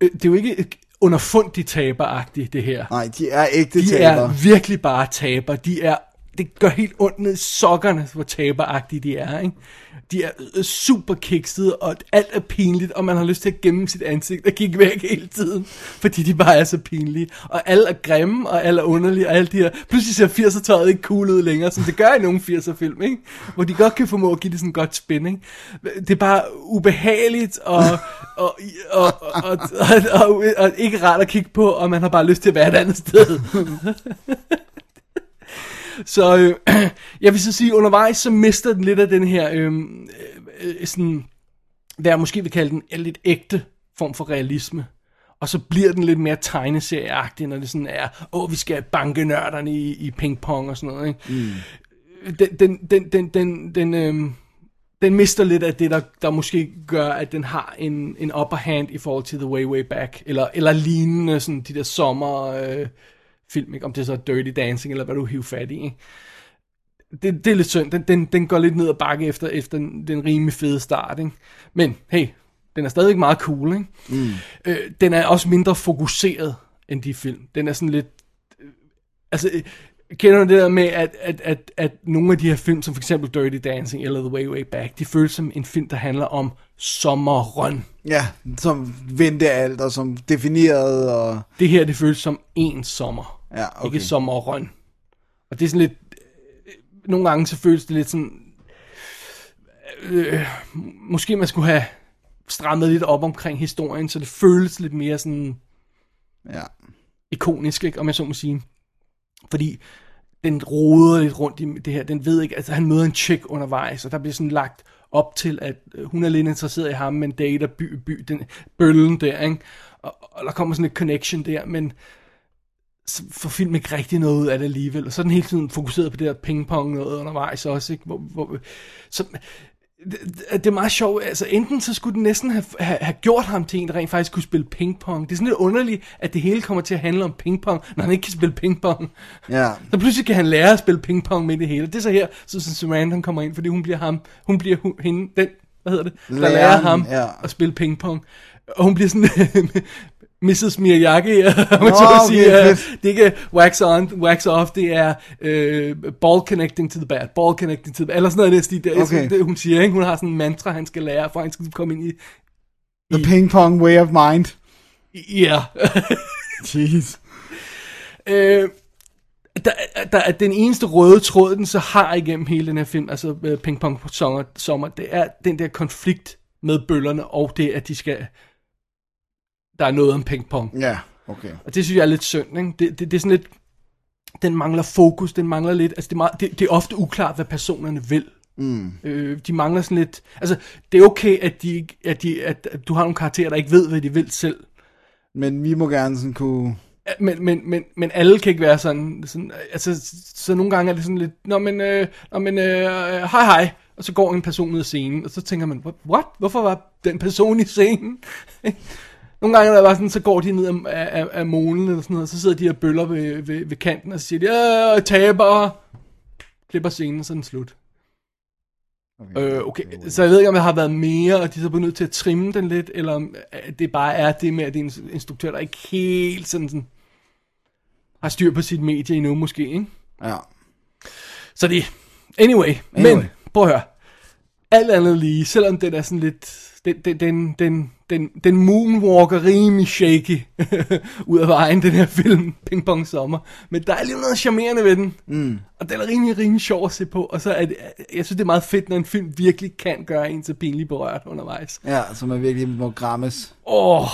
øh, det er jo ikke underfundigt taberagtigt, det her. Nej, de er ægte De tabere. er virkelig bare taber. De er, det gør helt ondt ned i sokkerne, hvor taberagtige de er, ikke? De er øh, super kiksede, og alt er pinligt, og man har lyst til at gemme sit ansigt og kigge væk hele tiden, fordi de bare er så pinlige. Og alle er grimme, og alle er underlige, og alle de her... Pludselig ser 80'er-tøjet ikke cool ud længere, som det gør i nogle 80'er-film, ikke? Hvor de godt kan formå at give det sådan en godt spænding. Det er bare ubehageligt, og, og, og, og, og, og, og, og ikke rart at kigge på, og man har bare lyst til at være et andet sted. Så øh, jeg vil så sige, undervejs så mister den lidt af den her, øh, øh, sådan, hvad jeg måske vil kalde den, en lidt ægte form for realisme. Og så bliver den lidt mere tegneserieagtig, når det sådan er, åh, vi skal banke nørderne i, i pingpong og sådan noget, ikke? Mm. Den, den, den, den, den, den, øh, den mister lidt af det, der, der måske gør, at den har en, en upper hand i forhold til The Way Way Back, eller, eller lignende, sådan de der sommer... Øh, film, ikke? om det så er Dirty Dancing, eller hvad du hiver fat i. Ikke? Det, det er lidt synd, den, den, den går lidt ned ad bakke efter, efter den, den rimelig fede start. Ikke? Men hey, den er stadigvæk meget cool. Ikke? Mm. Øh, den er også mindre fokuseret end de film. Den er sådan lidt... Øh, altså, øh, kender du det der med, at, at, at, at nogle af de her film, som for eksempel Dirty Dancing eller The Way Way Back, de føles som en film, der handler om sommeren. Ja, som vendte alt, og som definerede, og... Det her, det føles som en sommer. Ja, okay. Ikke sommeren. Og det er sådan lidt... øh, Nogle gange så føles det lidt sådan... Øh, måske man skulle have strammet lidt op omkring historien, så det føles lidt mere sådan Ja. ikonisk, ikke, om jeg så må sige. Fordi den roder lidt rundt i det her. Den ved ikke, altså han møder en chick undervejs, og der bliver sådan lagt op til, at øh, hun er lidt interesseret i ham, men dater by, by, den bøllen der, ikke? Og, og der kommer sådan et connection der, men så får filmen ikke rigtig noget ud af det alligevel. Og så er den hele tiden fokuseret på det her pingpong noget undervejs også, ikke? Hvor, hvor, så, det, det er meget sjovt, altså enten så skulle den næsten have, have, have gjort ham til en, der rent faktisk kunne spille pingpong. Det er sådan lidt underligt, at det hele kommer til at handle om pingpong, når han ikke kan spille pingpong. Ja. Så pludselig kan han lære at spille pingpong med det hele. Det er så her, så, Samantha han kommer ind, fordi hun bliver ham, hun bliver hun, hende, den, hvad hedder det, der Læreren, lærer ham ja. at spille pingpong. Og hun bliver sådan Mrs. Miyagi, om man Nå, så må okay, sige. fedt. Det er ikke wax on, wax off, det er øh, ball connecting to the bat, ball connecting to the bat, eller sådan noget det. Det, Okay. det, hun siger, ikke? Hun har sådan en mantra, han skal lære, for han skal komme ind i... The ping pong way of mind. Ja. Jeez. Øh, der, der er den eneste røde tråd, den så har igennem hele den her film, altså øh, Ping Pong sommer, sommer, det er den der konflikt med bøllerne, og det, at de skal... Der er noget om ping pong. Ja, okay. Og det synes jeg er lidt synd, ikke? Det, det, det er sådan lidt... Den mangler fokus, den mangler lidt... Altså, det er, meget, det, det er ofte uklart, hvad personerne vil. Mm. Øh, de mangler sådan lidt... Altså, det er okay, at, de, at, de, at, at du har nogle karakterer, der ikke ved, hvad de vil selv. Men vi må gerne sådan kunne... Men, men, men, men alle kan ikke være sådan, sådan altså, så nogle gange er det sådan lidt, nå men, øh, nå, men øh, hej hej, og så går en person ud af scenen, og så tænker man, "What? what? Hvorfor var den person i scenen? nogle gange der bare sådan, så går de ned af, af, af molen eller sådan noget, og så sidder de her bøller ved, ved, ved kanten, og så siger de, ja, taber, klipper scenen, så er den slut. Okay. Øh, okay, så jeg ved ikke, om der har været mere, og de så er nødt til at trimme den lidt, eller om øh, det bare er det med, at det er en instruktør, der ikke helt sådan, sådan har styr på sit medie endnu, måske, ikke? Ja. Så det, anyway, Anyway. men, prøv at høre, alt andet lige, selvom den er sådan lidt, den, den, den, den, den, den moonwalker rimelig shaky ud af vejen, den her film, Ping Pong Sommer, men der er lige noget charmerende ved den, mm. og den er rimelig, rimelig sjov at se på, og så er det, jeg synes det er meget fedt, når en film virkelig kan gøre en så pinligt berørt undervejs. Ja, så man virkelig må grammes. Åh,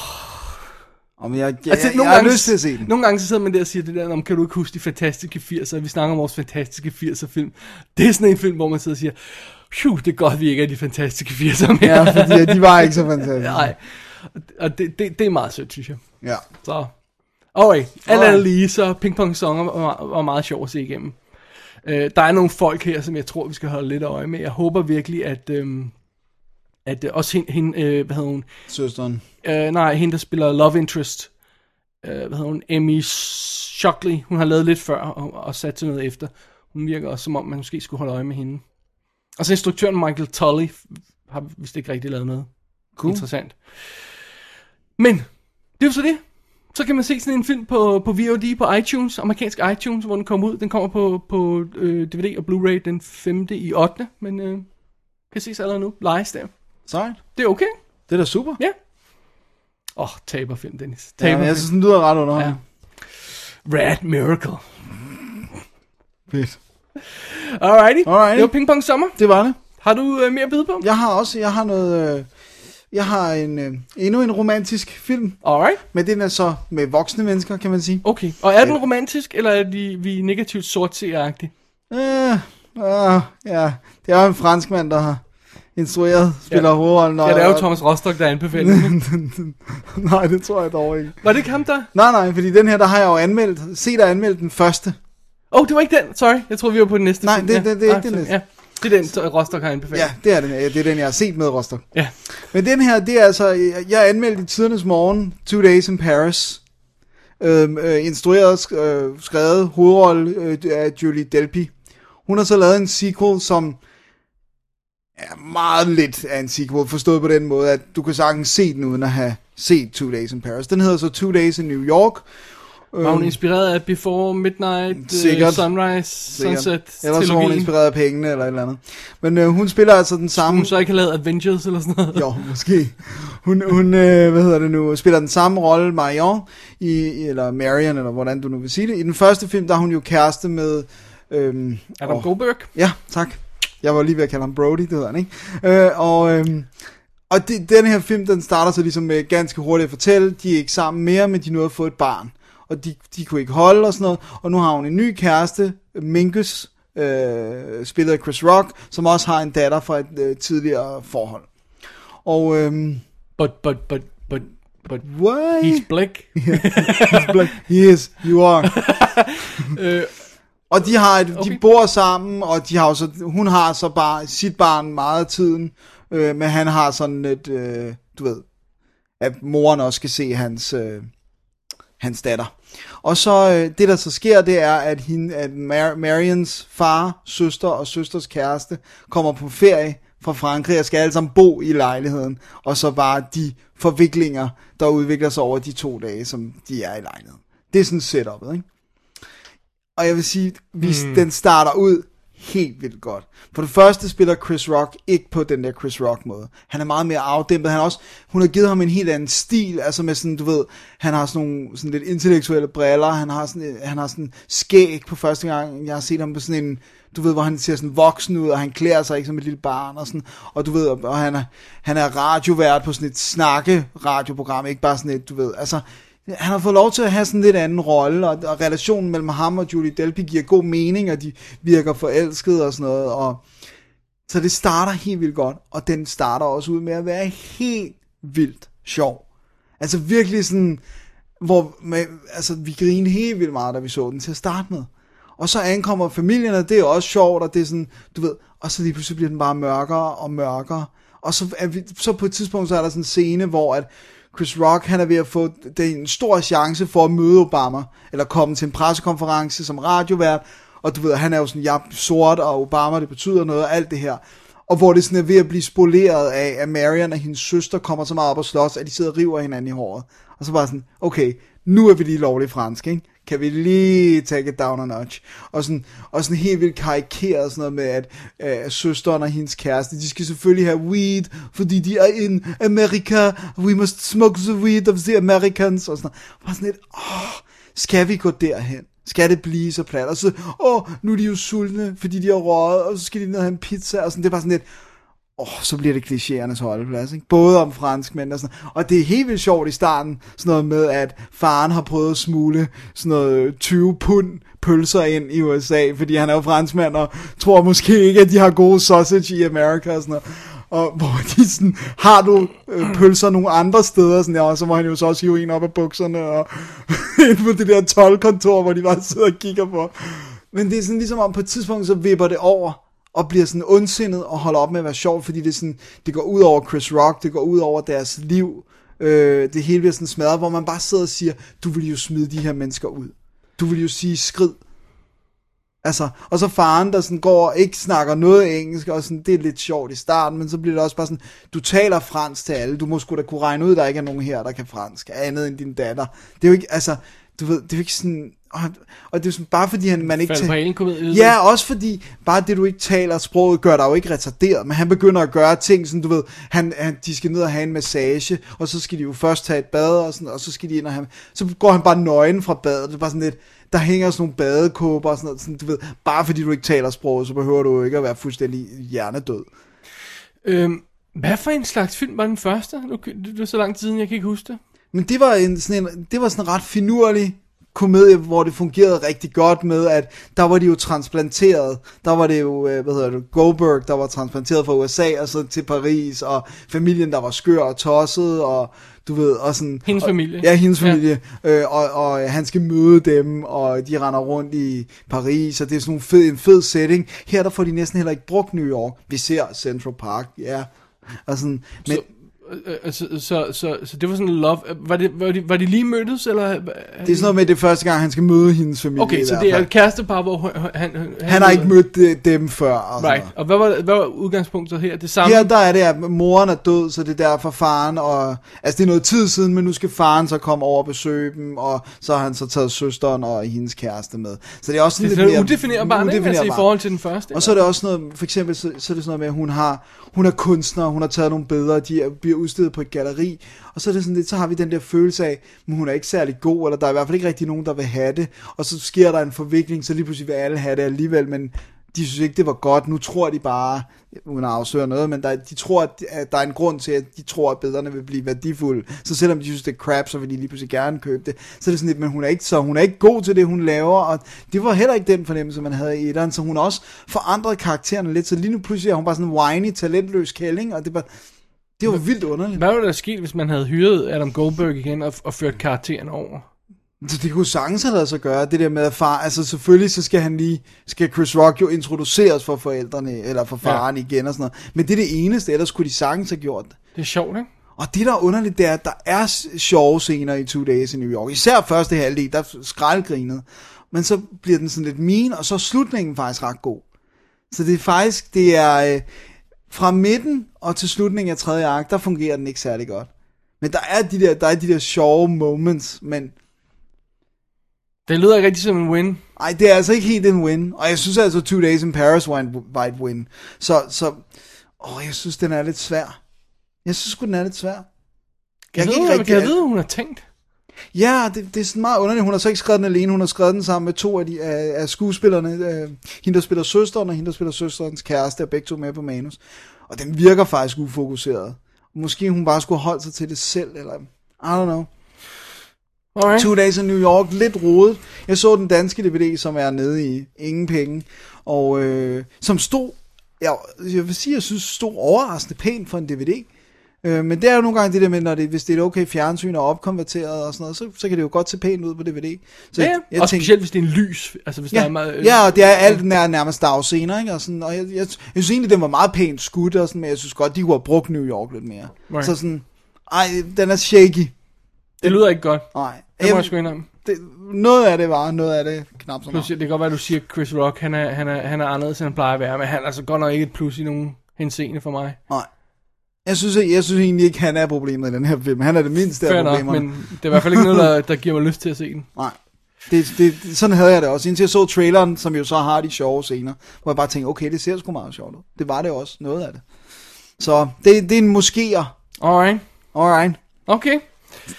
Om jeg, jeg, Altså, jeg, nogle jeg gange, lyst til at se den. Nogle gange så sidder man der og siger det der, om kan du ikke huske de fantastiske 80'er? Vi snakker om vores fantastiske 80'er film. Det er sådan en film, hvor man sidder og siger, Phew, det er godt, vi ikke er de fantastiske 80'er mere. Ja, fordi de var ikke så fantastiske. Nej, og det, det, det er meget sødt, synes jeg. Ja. Så, okay, alt Alright. andet lige, så Ping Pong Song var, var meget sjov at se igennem. Øh, der er nogle folk her, som jeg tror, vi skal holde lidt øje med. Jeg håber virkelig, at, øhm, at øh, også hende, hende øh, hvad hedder hun, Søsteren. øh, nej, hende der spiller Love Interest, øh, hvad hedder hun, Amy Shockley, hun har lavet lidt før og, og sat til noget efter. Hun virker også som om, man måske skulle holde øje med hende. Og så instruktøren Michael Tully har vist ikke rigtig lavet noget Cool. interessant. Men, det er jo så det. Så kan man se sådan en film på, på VOD på iTunes, amerikansk iTunes, hvor den kommer ud. Den kommer på, på øh, DVD og Blu-ray den 5. i 8. Men øh, kan ses allerede nu. Lejes der. Sejt. Det er okay. Det er da super. Ja. Åh, oh, taberfilm, Dennis. Ja, men Taberfilm. jeg synes, den lyder ret under. Ja. Rad Miracle. Fedt. Alrighty. Alrighty. Det var Ping Pong Sommer. Det var det. Har du øh, mere at byde på? Jeg har også, jeg har noget, øh, jeg har en, øh, endnu en romantisk film, Alright. men den er så med voksne mennesker, kan man sige. Okay. Og er den romantisk, eller er de, vi negativt sort agtige Øh, øh, ja, det er jo en fransk mand, der har instrueret, spiller Ja. hovedrollen. og- Ja, det er jo Thomas Rostock, der anbefaler. Nej, det tror jeg dog ikke. Var det ikke ham der? Nej, nej, fordi den her, der har jeg jo anmeldt, set og anmeldt den første. Oh, det var ikke den. Sorry, jeg tror vi var på den næste. Nej, film. det- ja. det- det er Ah, ikke den næste. Ja, det er den, så Rostock har anbefalet. Ja, det er den, det er den, jeg har set med Rostock. Ja. Men den her, det er altså, jeg- anmeldte i tidernes morgen, Two Days in Paris. øh, øh, instrueret, øh, skrevet hovedrolle øh, af Julie Delpy. Hun har så lavet en sequel, som er meget lidt af en sequel, forstået på den måde, at du kan sagtens se den uden at have set Two Days in Paris. Den hedder så Two Days in New York. Var hun inspireret af Before Midnight, uh, Sikkert. Sunrise, Sikkert. Sunset, Ellers var hun inspireret af pengene eller et eller andet. Men øh, hun spiller altså den samme... Hun så ikke har lavet Avengers eller sådan noget. Jo, måske. Hun, hun øh, hvad hedder det nu, spiller den samme rolle, Marion, i, eller Marion, eller hvordan du nu vil sige det. I den første film, der er hun jo kæreste med... Øhm, Adam åh, Goldberg. Ja, tak. Jeg var lige ved at kalde ham Brody, det hedder han, ikke? Øh, og øhm, og det, den her film, den starter så ligesom med ganske hurtigt at fortælle, de er ikke sammen mere, men de nåede at få et barn. Og de, de kunne ikke holde og sådan noget. Og nu har hun en ny kæreste, Minkus, øh, spillet af Chris Rock, som også har en datter fra et øh, tidligere forhold. Og øhm, But, but, but, but, but, why? he's black. He's black. Yes, you are. Øh, Og de har et, okay. De bor sammen, og de har så, hun har så bare sit barn meget af tiden, øh, men han har sådan et, øh, du ved, at moren også skal se hans, øh, hans datter. Og så øh, det der så sker, det er, at, hende, at Mar- Marians far, søster og søsters kæreste kommer på ferie fra Frankrig og skal alle sammen bo i lejligheden, og så bare de forviklinger, der udvikler sig over de to dage, som de er i lejligheden. Det er sådan setupet, ikke? Og jeg vil sige, hvis mm. den starter ud helt vildt godt. For det første spiller Chris Rock ikke på den der Chris Rock måde. Han er meget mere afdæmpet. Han også, hun har givet ham en helt anden stil, altså med sådan, du ved, han har sådan nogle sådan lidt intellektuelle briller, han har sådan, han har sådan skæg på første gang, jeg har set ham på sådan en, du ved, hvor han ser sådan voksen ud, og han klæder sig ikke som et lille barn, og sådan, og du ved, og, og han, er, han er radiovært på sådan et snakke radioprogram, ikke bare sådan et, du ved, altså, han har fået lov til at have sådan en lidt anden rolle, og, og relationen mellem ham og Julie Delpy giver god mening, og de virker forelskede og sådan noget, og så det starter helt vildt godt, og den starter også ud med at være helt vildt sjov. Altså virkelig sådan, hvor med, altså, vi grinede helt vildt meget, da vi så den til at starte med. Og så ankommer familien, og det er også sjovt, og det er sådan, du ved, og så lige pludselig bliver den bare mørkere og mørkere. Og så, er vi, så på et tidspunkt, så er der sådan en scene, hvor at Chris Rock, han er ved at få det er en stor chance for at møde Obama, eller komme til en pressekonference som radiovært, og du ved, han er jo sådan, jeg er sort, og Obama, det betyder noget, og alt det her. Og hvor det sådan er ved at blive spoleret af, at Marion og hendes søster kommer så meget op og slås, at de sidder og river hinanden i håret. Og så bare sådan, okay, nu er vi lige lovligt fransk, ikke? Kan vi lige tage it down a notch? Og sådan, og sådan helt vildt karikeret sådan noget med, at øh, søsteren og hendes kæreste, de skal selvfølgelig have weed, fordi de er in America, we must smoke the weed of the Americans, og sådan noget. Bare sådan lidt, åh, skal vi gå derhen? Skal det blive så plat? Og så, åh, nu er de jo sultne, fordi de har røget, og så skal de ned og have en pizza, og sådan, det er bare sådan lidt, oh, så bliver det klichéernes holdeplads, ikke? Både om franskmænd og sådan Og det er helt vildt sjovt i starten, sådan noget med, at faren har prøvet at smule sådan noget 20 pund pølser ind i USA, fordi han er jo franskmand, og tror måske ikke, at de har gode sausage i Amerika og sådan noget. Og hvor de sådan, har du øh, pølser nogle andre steder, sådan der, og så må han jo så også hive en op af bukserne, og ind på det der tolvkontor, hvor de bare sidder og kigger på. Men det er sådan ligesom om på et tidspunkt, så vipper det over, og bliver sådan ondsindet og holder op med at være sjov, fordi det, sådan, det går ud over Chris Rock, det går ud over deres liv, øh, det hele bliver sådan smadret, hvor man bare sidder og siger, du vil jo smide de her mennesker ud. Du vil jo sige skrid. Altså, og så faren, der sådan går og ikke snakker noget engelsk, og sådan, det er lidt sjovt i starten, men så bliver det også bare sådan, du taler fransk til alle, du må sgu da kunne regne ud, at der ikke er nogen her, der kan fransk, andet end din datter. Det er jo ikke, altså, du ved, det er ikke sådan, og, og det er sådan, bare fordi han, man ikke... Faldt ta- på. Ja, også fordi bare det, du ikke taler sproget, gør dig jo ikke retarderet, men han begynder at gøre ting, sådan du ved, han, han, de skal ned og have en massage, og så skal de jo først tage et bad, og, sådan, og så skal de ind og have, så går han bare nøgen fra badet, det er bare sådan lidt, der hænger sådan nogle badekåber og sådan noget, sådan, du ved, bare fordi du ikke taler sproget, så behøver du jo ikke at være fuldstændig hjernedød. Øhm, hvad for en slags film var den første? Nu, det er så lang tid siden, jeg kan ikke huske det. Men det var en, sådan en, det var sådan en ret finurlig komedie, hvor det fungerede rigtig godt med, at der var de jo transplanteret. Der var det jo, øh, hvad hedder det, Goldberg, der var transplanteret fra USA og så til Paris, og familien, der var skør og tosset, og du ved, og sådan... Hendes og, familie. Ja, hendes familie. Ja. Øh, og, og han skal møde dem, og de render rundt i Paris, og det er sådan en fed, en fed setting. Her der får de næsten heller ikke brugt New York. Vi ser Central Park, ja. Og sådan, men, Så, Øh, øh, så, så, så, så det var sådan en love... Var, det, var, de, var de lige mødtes, eller... Det er sådan noget med, det første gang, han skal møde hendes familie. Okay, så det er et kærestepar, hvor han... Han, han, Han har ikke mødt øh, dem før. Og Right, og hvad var, hvad var udgangspunktet her? Det samme? Her der er det, at moren er død, så det er derfor faren, og altså det er noget tid siden, men nu skal faren så komme over og besøge dem, og så har han så taget søsteren og hendes kæreste med. Så det er også sådan det er lidt mere udefinerbart, ikke? Altså i forhold til den første. Og så er det også noget, for eksempel, så, så er det sådan noget med, at hun har, hun er kunstner, hun har taget nogle billeder, de er, bliver udstillet på et galleri, og så er det sådan lidt, så har vi den der følelse af, men hun er ikke særlig god, eller der er i hvert fald ikke rigtig nogen, der vil have det, og så sker der en forvikling, så lige pludselig vil alle have det alligevel, men de synes ikke, det var godt. Nu tror de bare, uden at afsløre noget, men der, de tror, at, at der er en grund til, at de tror, at billederne vil blive værdifulde. Så selvom de synes, det er crap, så vil de lige pludselig gerne købe det. Så er det sådan lidt, men hun er ikke, så hun er ikke god til det, hun laver, og det var heller ikke den fornemmelse, man havde i etteren, så hun også forandrede karaktererne lidt, så lige nu pludselig er hun bare sådan en whiny, talentløs kælling, og det var, det var vildt underligt. Hvad ville der sket, hvis man havde hyret Adam Goldberg igen og, og ført karakteren over? Så det kunne sagtens have lavet sig gøre, det der med at far, altså selvfølgelig så skal han lige, skal Chris Rock jo introduceres for forældrene, eller for faren ja. igen og sådan noget. Men det er det eneste, ellers kunne de sagtens have gjort det. Det er sjovt, ikke? Og det der er underligt, det er, at der er sjove scener i Two Days in New York. Især første halvdel, der er skraldgrinet. Men så bliver den sådan lidt mean, og så er slutningen faktisk ret god. Så det er faktisk, det er øh, fra midten og til slutningen af tredje akt, der fungerer den ikke særlig godt. Men der er de der, der, er de der sjove moments, men Det lyder ikke rigtig som en win. ej, det er altså ikke helt en win. Og jeg synes altså, Two Days in Paris var en var et win. Så, så åh, jeg synes, den er lidt svær. Jeg synes sgu, den er lidt svær. Jeg, jeg, ved, rigtig, jeg ved, hvad hun har tænkt. Ja, det, det er sådan meget underligt. Hun har så ikke skrevet den alene, hun har skrevet den sammen med to af, de, af, af skuespillerne. Øh, hende, der spiller søsteren, og hende, der spiller søsterens kæreste, er begge to med på manus. Og den virker faktisk ufokuseret. Måske hun bare skulle holde sig til det selv, eller I don't know. Alright. Two Days in New York, lidt rodet. Jeg så den danske DVD, som er nede i ingen penge, og øh, som stod, jeg, jeg vil sige, jeg synes stod overraskende pænt for en DVD. Øh, men det er jo nogle gange det der med, når det, hvis det er okay fjernsyn og opkonverteret og sådan noget, så, så kan det jo godt se pænt ud på DVD. Så Ja, ja. og specielt hvis det er en lys. Altså hvis der Ja, er meget, øh, ja, og det er alt nær, nærmest dagscener, ikke? Og, sådan, og jeg, jeg, jeg, synes egentlig, den var meget pænt skudt, og sådan, men jeg synes godt, de kunne have brugt New York lidt mere. Right. Så sådan, ej, den er shaky. Det lyder ikke godt. Nej. Det må jeg sgu indrømme. det, noget af det var, noget af det knap så meget. det kan godt være, at du siger, at Chris Rock, han er, han er, han er anderledes, end han plejer at være, men han er altså godt nok ikke et plus i nogen henseende for mig. Nej. Jeg synes, jeg synes egentlig ikke, han er problemet i den her film. Han er det mindste Fair af nok, problemerne. men det er i hvert fald ikke noget, der, der giver mig lyst til at se den. Nej. Det, det, det, sådan havde jeg det også. Indtil jeg så traileren, som jo så har de sjove scener, hvor jeg bare tænkte, okay, det ser sgu meget sjovt ud. Det var det også, noget af det. Så det, det er en moskéer. Alright. Alright. Okay.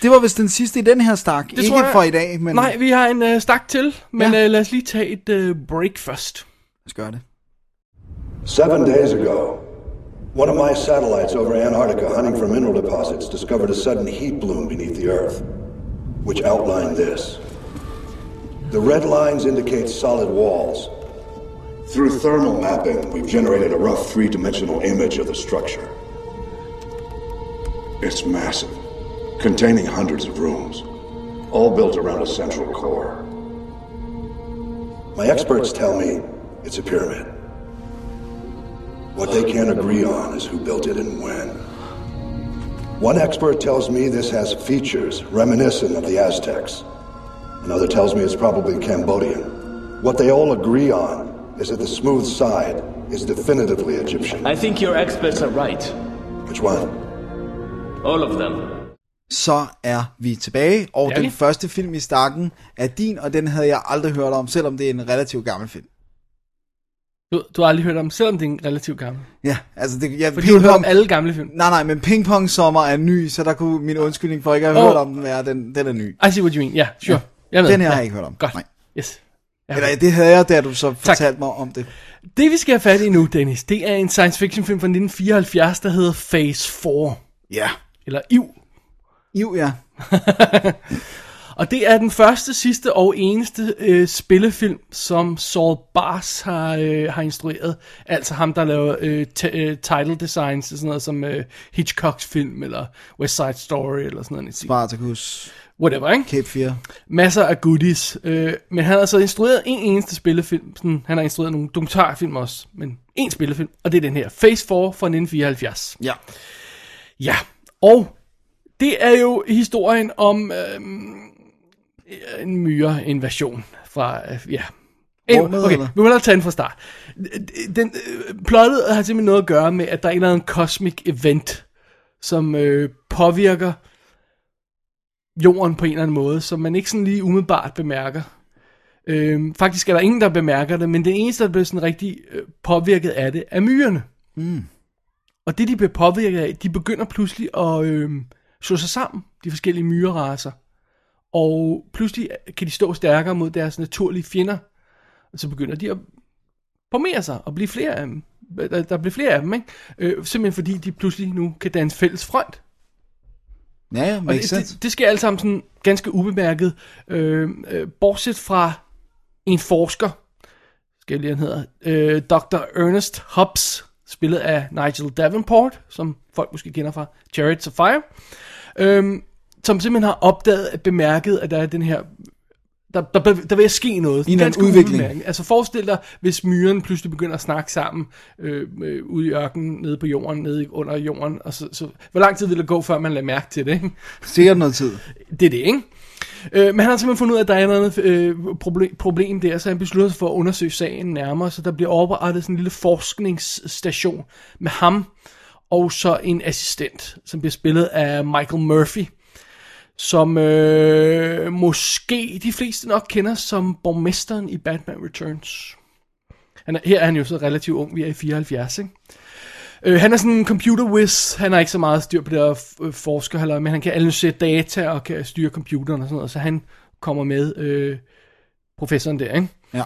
Det var vist den sidste i den her stak. Det Ikke jeg- for i dag, men Nej, vi har en uh, stak til, men Ja. uh, lad os lige tage et uh, break først. lad os gøre det. Seven days ago, one of my satellites over Antarctica hunting for mineral deposits discovered a sudden heat bloom beneath the Earth, which outlined this. The red lines indicate solid walls. Through thermal mapping, we've generated a rough three dimensional image of the structure. It's massive, containing hundreds of rooms, all built around a central core. My experts tell me it's a pyramid. What they can't agree on is who built it and when. One expert tells me this has features reminiscent of the Aztecs. Another tells me it's probably Cambodian. What they all agree on is that the smooth side is definitively Egyptian. I think your experts are right. Which one? All of them. Så er vi tilbage, og Ja, den vi. første film i stakken er din, og den havde jeg aldrig hørt om, selvom det er en relativt gammel film. Du, du har aldrig hørt om, selvom det er en relativt gammel. Ja, altså det, ja, Fordi du har hørt om alle gamle film. Nej, nej, men Ping Pong Sommer er ny, så der kunne min undskyldning for ikke at have Åh. hørt om den være, den, den er ny. I see what you mean. Ja, sure. Ja. Jeg med. Den her ja. har jeg ikke hørt om. Godt. Nej. Yes. Ja. Eller det havde jeg, da du så fortalte mig om det. Det vi skal have fat i nu, Dennis, det er en science fiction film fra 1974, der hedder Phase 4. Ja. Eller IV. Jo, ja. Og det er den første, sidste og eneste øh, spillefilm, som Saul Bass har, øh, har instrueret. Altså ham, der laver øh, øh, title designs og sådan noget som øh, Hitchcocks film, eller West Side Story, eller sådan noget. Spartacus, Whatever, ikke? Cape 4. Masser af goodies. Øh, men han har altså instrueret en eneste spillefilm. Sådan, han har instrueret nogle dokumentarfilm også, men en spillefilm, og det er den her. Phase 4 fra 1974. Ja. Ja, Og det er jo historien om øh, en myre-invasion fra, øh, ja. Rummet, Okay, vi må da tage den fra start. Den, øh, plottet har simpelthen noget at gøre med, at der er en eller anden cosmic event, som øh, påvirker jorden på en eller anden måde, som man ikke sådan lige umiddelbart bemærker. Øhm, faktisk er der ingen, der bemærker det, men det eneste, der bliver sådan rigtig øh, påvirket af det, er myrerne. Mm. Og det, de bliver påvirket af, de begynder pludselig at øh, slå sig sammen, de forskellige myreraser. Og pludselig kan de stå stærkere mod deres naturlige fjender. Og så begynder de at formere sig og blive flere af dem. Der, der bliver flere af dem, ikke? Øh, simpelthen fordi de pludselig nu kan danne fælles front. Ja, ja, makes det, sense. det, det sker alt sammen sådan ganske ubemærket. Øh, øh, bortset fra en forsker, skal jeg lige han hedder, øh, Dr. Ernest Hobbs, spillet af Nigel Davenport, som folk måske kender fra Chariots of Fire, øh, som simpelthen har opdaget, bemærket, at der er den her der, der, der, vil ske noget. En anden Ganske udvikling. ubemærket. Altså forestil dig, hvis myren pludselig begynder at snakke sammen øh, øh, ude i ørkenen, nede på jorden, nede i- under jorden. Og så, så, hvor lang tid vil det gå, før man lader mærke til det? Ikke? Sikkert noget tid. Det er det, ikke? Øh, men han har simpelthen fundet ud af, at der er noget øh, problem, problem der, så han beslutter sig for at undersøge sagen nærmere, så der bliver oprettet sådan en lille forskningsstation med ham, og så en assistent, som bliver spillet af Michael Murphy, som øh, måske de fleste nok kender som borgmesteren i Batman Returns. Han er, her er han jo så relativt ung, vi er i 74, ikke? Øh, han er sådan en computer whiz, han har ikke så meget styr på det der øh, forsker, men han kan analysere data og kan styre computeren og sådan noget, så han kommer med øh, professoren der, ikke? Ja.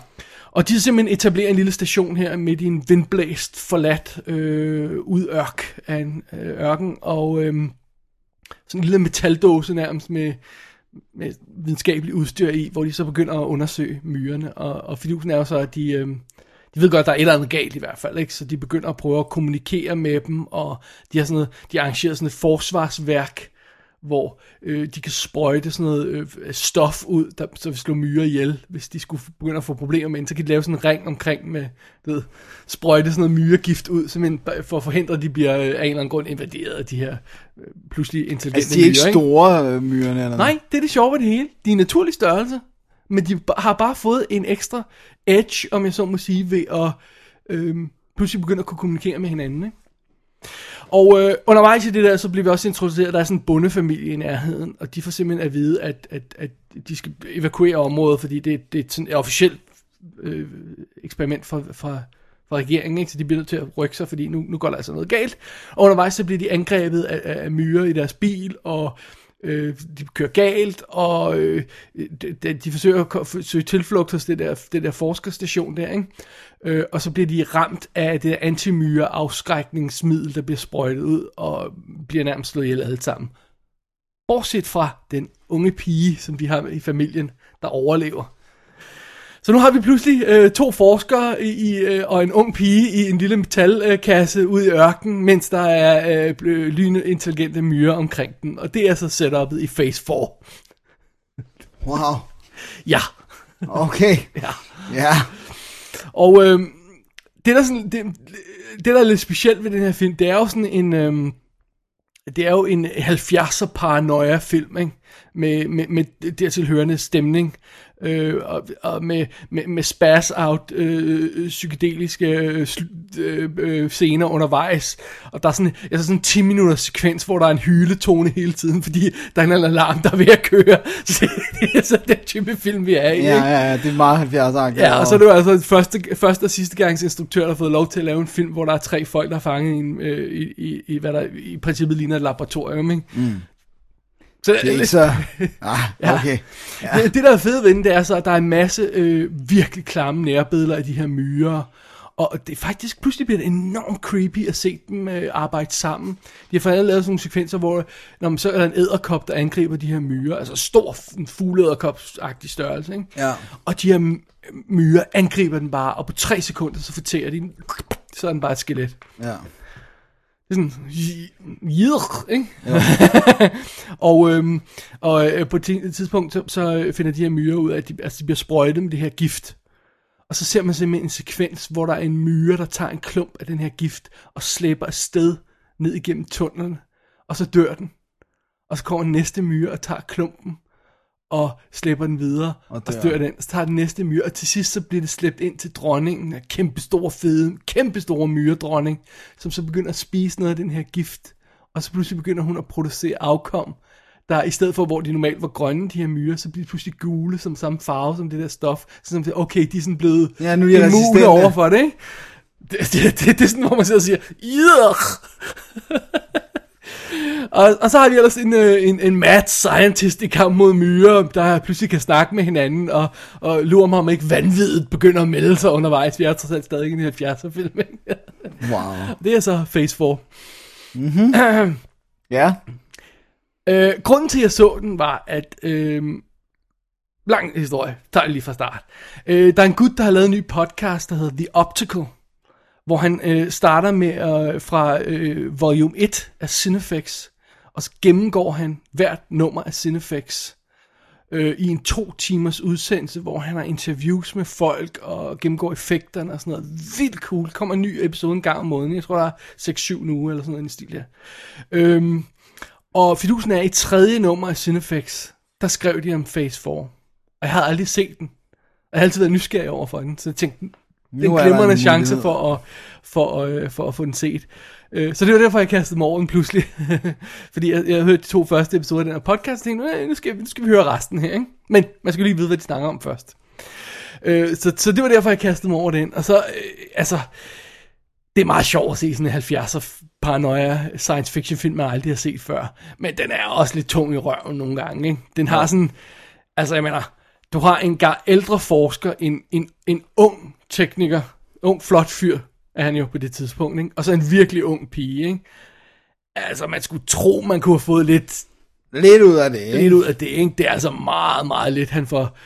Og de har simpelthen etableret en lille station her midt i en vindblæst, forladt øh, udørk af en øh, ørken, og øh, sådan en lille metaldåse nærmest med, med videnskabelig udstyr i, hvor de så begynder at undersøge myrerne, og, og fidusen er jo så, at de, øh, de ved godt, at der er et eller andet galt i hvert fald, ikke? så de begynder at prøve at kommunikere med dem, og de har sådan noget, de har arrangeret sådan et forsvarsværk, hvor øh, de kan sprøjte sådan noget øh, stof ud, der, så vi slår myrer ihjel, hvis de skulle begynde at få problemer med en, så kan de lave sådan en ring omkring med, ved, sprøjte sådan noget myregift ud, simpelthen for at forhindre, at de bliver øh, af en eller anden grund invaderet af de her øh, pludselig intelligente Altså, de er ikke myrer, store øh, myrerne eller Nej, det er det sjove ved det hele. De er naturlig størrelse, men de har bare fået en ekstra edge, om jeg så må sige, ved at øh, pludselig begynde at kunne kommunikere med hinanden. Ikke? Og øh, undervejs i det der, så bliver vi også introduceret, at der er sådan en bondefamilie i nærheden, og de får simpelthen at vide, at, at, at de skal evakuere området, fordi det, det er sådan et officielt øh, eksperiment fra, fra, fra regeringen, ikke? så de bliver nødt til at rykke sig, fordi nu, nu går der altså noget galt. Og undervejs så bliver de angrebet af, af, myrer i deres bil, og øh, de kører galt, og øh, de, de, forsøger at søge tilflugt hos det der, det der forskerstation der, ikke? Øh, og så bliver de ramt af det antimyre afskrækningsmiddel, der bliver sprøjtet ud, og bliver nærmest slået ihjel alle sammen. Bortset fra den unge pige, som de har i familien, der overlever. Så nu har vi pludselig øh, to forskere i, øh, og en ung pige i en lille metalkasse ude i ørkenen, mens der er øh, bl- lynende intelligente myrer omkring den. Og det er så setupet i Phase 4. Wow. Ja. Okay. ja. Ja. Og øh, det, der sådan, det, det, der er lidt specielt ved den her film, det er jo sådan en... Øh, det er jo en 70'er paranoia film, ikke? Med, med, med dertil hørende stemning, øh, og, og med, med, med spaz-out øh, psykedeliske øh, øh, øh, scener undervejs. Og der er sådan, altså sådan en 10 minutters sekvens, hvor der er en hyletone hele tiden, fordi der er en alarm, der er ved at køre. Så det er så den type film, vi er i. Ja, ja, ja, det er meget 70 Ja, og så er det jo altså første, første og sidste gangs instruktør, der har fået lov til at lave en film, hvor der er tre folk, der er fanget i, en, øh, i, i, i hvad der i princippet ligner et laboratorium, ikke? Mm. Så Det er ikke så... Ah, okay. Ja. Det, det, der er fedt ved den, det er så, at der er en masse øh, virkelig klamme nærbilleder af de her myrer. Og det er faktisk, pludselig bliver det enormt creepy at se dem øh, arbejde sammen. De har faktisk lavet sådan nogle sekvenser, hvor når man så er der en æderkop, der angriber de her myrer. Altså stor fugleæderkop-agtig størrelse. Ikke? Ja. Og de her myrer angriber den bare, og på tre sekunder, så fortærer de den. Så er den bare et skelet. Ja. Det er sådan, jidr, ikke? og øhm, og øh, på et ti- tidspunkt, så, så finder de her myrer ud af, at de, altså, de bliver sprøjtet med det her gift. Og så ser man simpelthen en sekvens, hvor der er en myre, der tager en klump af den her gift, og slæber afsted ned igennem tunnelen. og så dør den. Og så kommer næste myre og tager klumpen, og slæber den videre, og, Og dør den. Så tager den næste myre, og til sidst så bliver det slæbt ind til dronningen, en kæmpe store fede, kæmpe store myredronning, som så begynder at spise noget af den her gift. Og så pludselig begynder hun at producere afkom, der i stedet for, hvor de normalt var grønne, de her myrer, så bliver de pludselig gule, som samme farve som det der stof. Så som okay, de er sådan blevet Ja, nu er immune resistente. over for det, ikke? Det, det, det, det er sådan, hvor man sidder og siger, Yuck! Og, og så har vi ellers en, øh, en, en mad scientist i kamp mod myrer, der pludselig kan snakke med hinanden, og, og lurer mig om ikke vanvittigt begynder at melde sig undervejs. Vi er trods alt stadig i en 70'er film. Wow. det er så Phase 4. Ja. Øh, grunden til, at jeg så den, var, at... Øh, lang historie. Tager det lige fra start. Øh, der er en gut, der har lavet en ny podcast, der hedder The Optical, hvor han øh, starter med øh, fra øh, volume 1 af Cinefix, og så gennemgår han hvert nummer af Cinefix øh, i en to timers udsendelse, hvor han har interviews med folk og gennemgår effekterne og sådan noget. Vildt cool. Kommer en ny episode en gang om måneden. Jeg tror, der er 6-7 nu eller sådan noget i stil der. Øhm, og fidusen er i tredje nummer af Cinefix, der skrev de om Phase 4. Og jeg havde aldrig set den. Og jeg har altid været nysgerrig over for den, så jeg tænkte, det er en glimrende en chance for at, for, øh, for at få den set. Øh, så det var derfor, jeg kastede mig over den pludselig. Fordi jeg, jeg hørte de to første episoder af den her podcast, og tænkte, "Øh, nu skal, nu skal vi høre resten her. Ikke? Men man skal lige vide, hvad de snakker om først. Øh, så, så det var derfor, jeg kastede mig over den. Og så, øh, altså, det er meget sjovt at se sådan en 70'er paranoia science fiction film, man aldrig har set før. Men den er også lidt tung i røven nogle gange. Ikke? Den har sådan, altså jeg mener, du har en gar ældre forsker, en, en, en ung tekniker, ung flot fyr, er han jo på det tidspunkt, ikke? og så en virkelig ung pige. Ikke? Altså man skulle tro, man kunne have fået lidt Lidt ud af det, ikke? lidt ud af det, ikke? Det er altså meget, meget lidt, han får,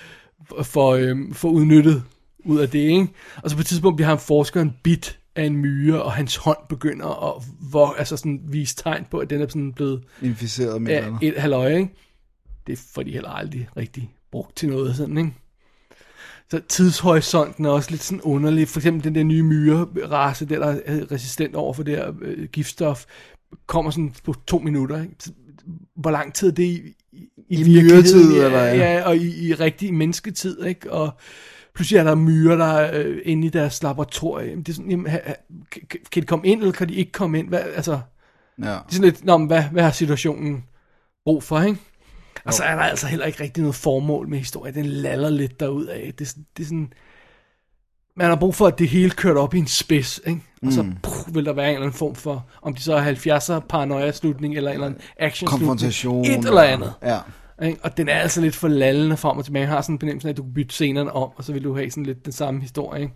får, øhm, får udnyttet ud af det, ikke? Og så på et tidspunkt bliver han forskeren bit af en myre, og hans hånd begynder at hvor, altså sådan, vise tegn på, at den er sådan blevet Inficeret med af et halvøje, ikke? Det får de heller aldrig rigtig brugt til noget sådan, ikke? Så tidshorisonten er også lidt sådan underlig. For eksempel den der nye myre-race, der, der er resistent over for det her øh, giftstof, kommer sådan på to minutter. Ikke? Så, Hvor lang tid er det i, i, I virkeligheden? ja, eller hvad? Ja, og i, i rigtig mennesketid, ikke? Og pludselig er der myrer, der er øh, inde i deres laboratorium. Det er sådan, jamen, ha, ha, kan, kan de komme ind, eller kan de ikke komme ind? Hvad, altså, Ja. det er sådan lidt, Nå, men hvad, hvad har situationen brug for, ikke? Og så er der altså heller ikke rigtig noget formål med historien. Den laller lidt derud af. Det, det er sådan... Man har brug for, at det hele kørt op i en spids, ikke? Og så puh, vil der være en eller anden form for, om det så er 70'er paranoia-slutning, eller en eller anden action Konfrontation. Et eller andet. Ja. Ikke? Og den er altså lidt for lallende frem og tilbage. Jeg har sådan en fornemmelse af, at du kan bytte scenerne om, og så vil du have sådan lidt den samme historie, ikke?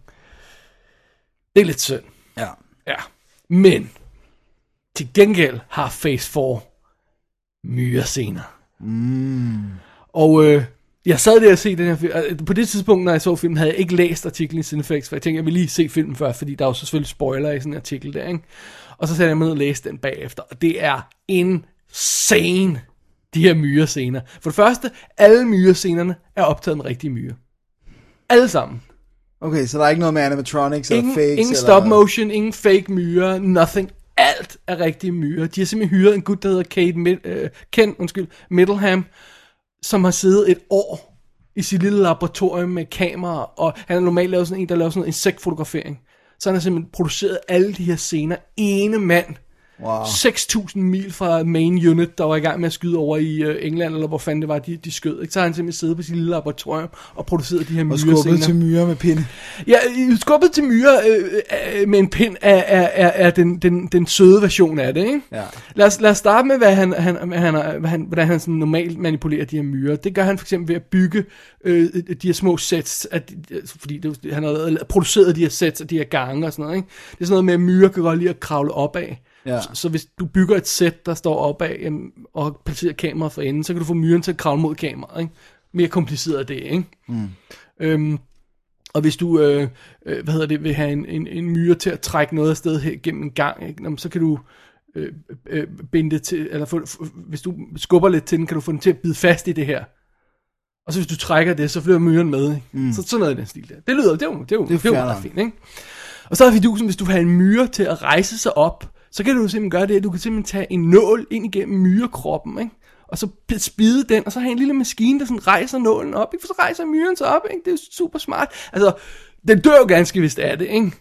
Det er lidt synd. Ja. Ja. Men, til gengæld har Phase 4 myre scener. Mm. Og øh, jeg sad der og se den her film. øh, På det tidspunkt, når jeg så filmen, havde jeg ikke læst artiklen i Cinefix, for jeg tænkte, jeg vil lige se filmen først, fordi der er jo så selvfølgelig spoiler i sådan en artikel der, ikke? Og så satte jeg mig ned og læste den bagefter, og det er insane, de her myrescener. For det første, alle myrescenerne er optaget med rigtige myre. Alle sammen. Okay, så der er ikke noget med animatronics Ingen, eller fakes? ingen eller... stop motion, ingen fake myrer, nothing. Alt er rigtige myrer. De har simpelthen hyret en gut, der hedder Kate Mid- øh, Ken undskyld, Middleham, som har siddet et år i sit lille laboratorium med kamera, og han er normalt lavet sådan en, der laver sådan en insektfotografering. Så han har simpelthen produceret alle de her scener, ene mand, Wow. 6.000 mil fra main unit, der var i gang med at skyde over i øh, England, eller hvor fanden det var, de, de skød. Ikke? Så har han simpelthen siddet på sit lille laboratorium og produceret de her Og myrescener. skubbet til myrer med pinde. Ja, skubbet til myre øh, øh, med en pind er, er, er, er den, den, den søde version af det, ikke? Ja. Lad os, lad os starte med, hvad han, han, han, hvad han, hvordan han sådan normalt manipulerer de her myrer. Det gør han for eksempel ved at bygge øh, de her små sets, at, fordi det, han har produceret de her sets af de her gange og sådan noget, ikke? Det er sådan noget med, at myrer kan godt lide at kravle opad. Ja. Så, så hvis du bygger et sæt, der står opad jamen, og placerer kameraet for enden, så kan du få myren til at kravle mod kameraet, ikke? Mere kompliceret er det, ikke? Mm. Øhm, og hvis du, øh, øh, hvad hedder det, vil have en, en, en myre til at trække noget afsted her gennem en gang, ikke? Nå, men så kan du øh, øh, binde det til, eller få, hvis du skubber lidt til den, kan du få den til at bide fast i det her. Og så hvis du trækker det, så flyver myren med, ikke? Mm. Så sådan noget i den stil der. Det lyder, det er jo, det er jo, det er jo, det er meget fint, ikke? Og så er fidusen, hvis du have en myre til at rejse sig op, så kan du simpelthen gøre det, at du kan simpelthen tage en nål ind igennem myrekroppen, ikke? og så spide den, og så have en lille maskine, der sådan rejser nålen op, ikke? for så rejser myren sig op, ikke? det er super smart. Altså, den dør jo ganske vist af det, ikke?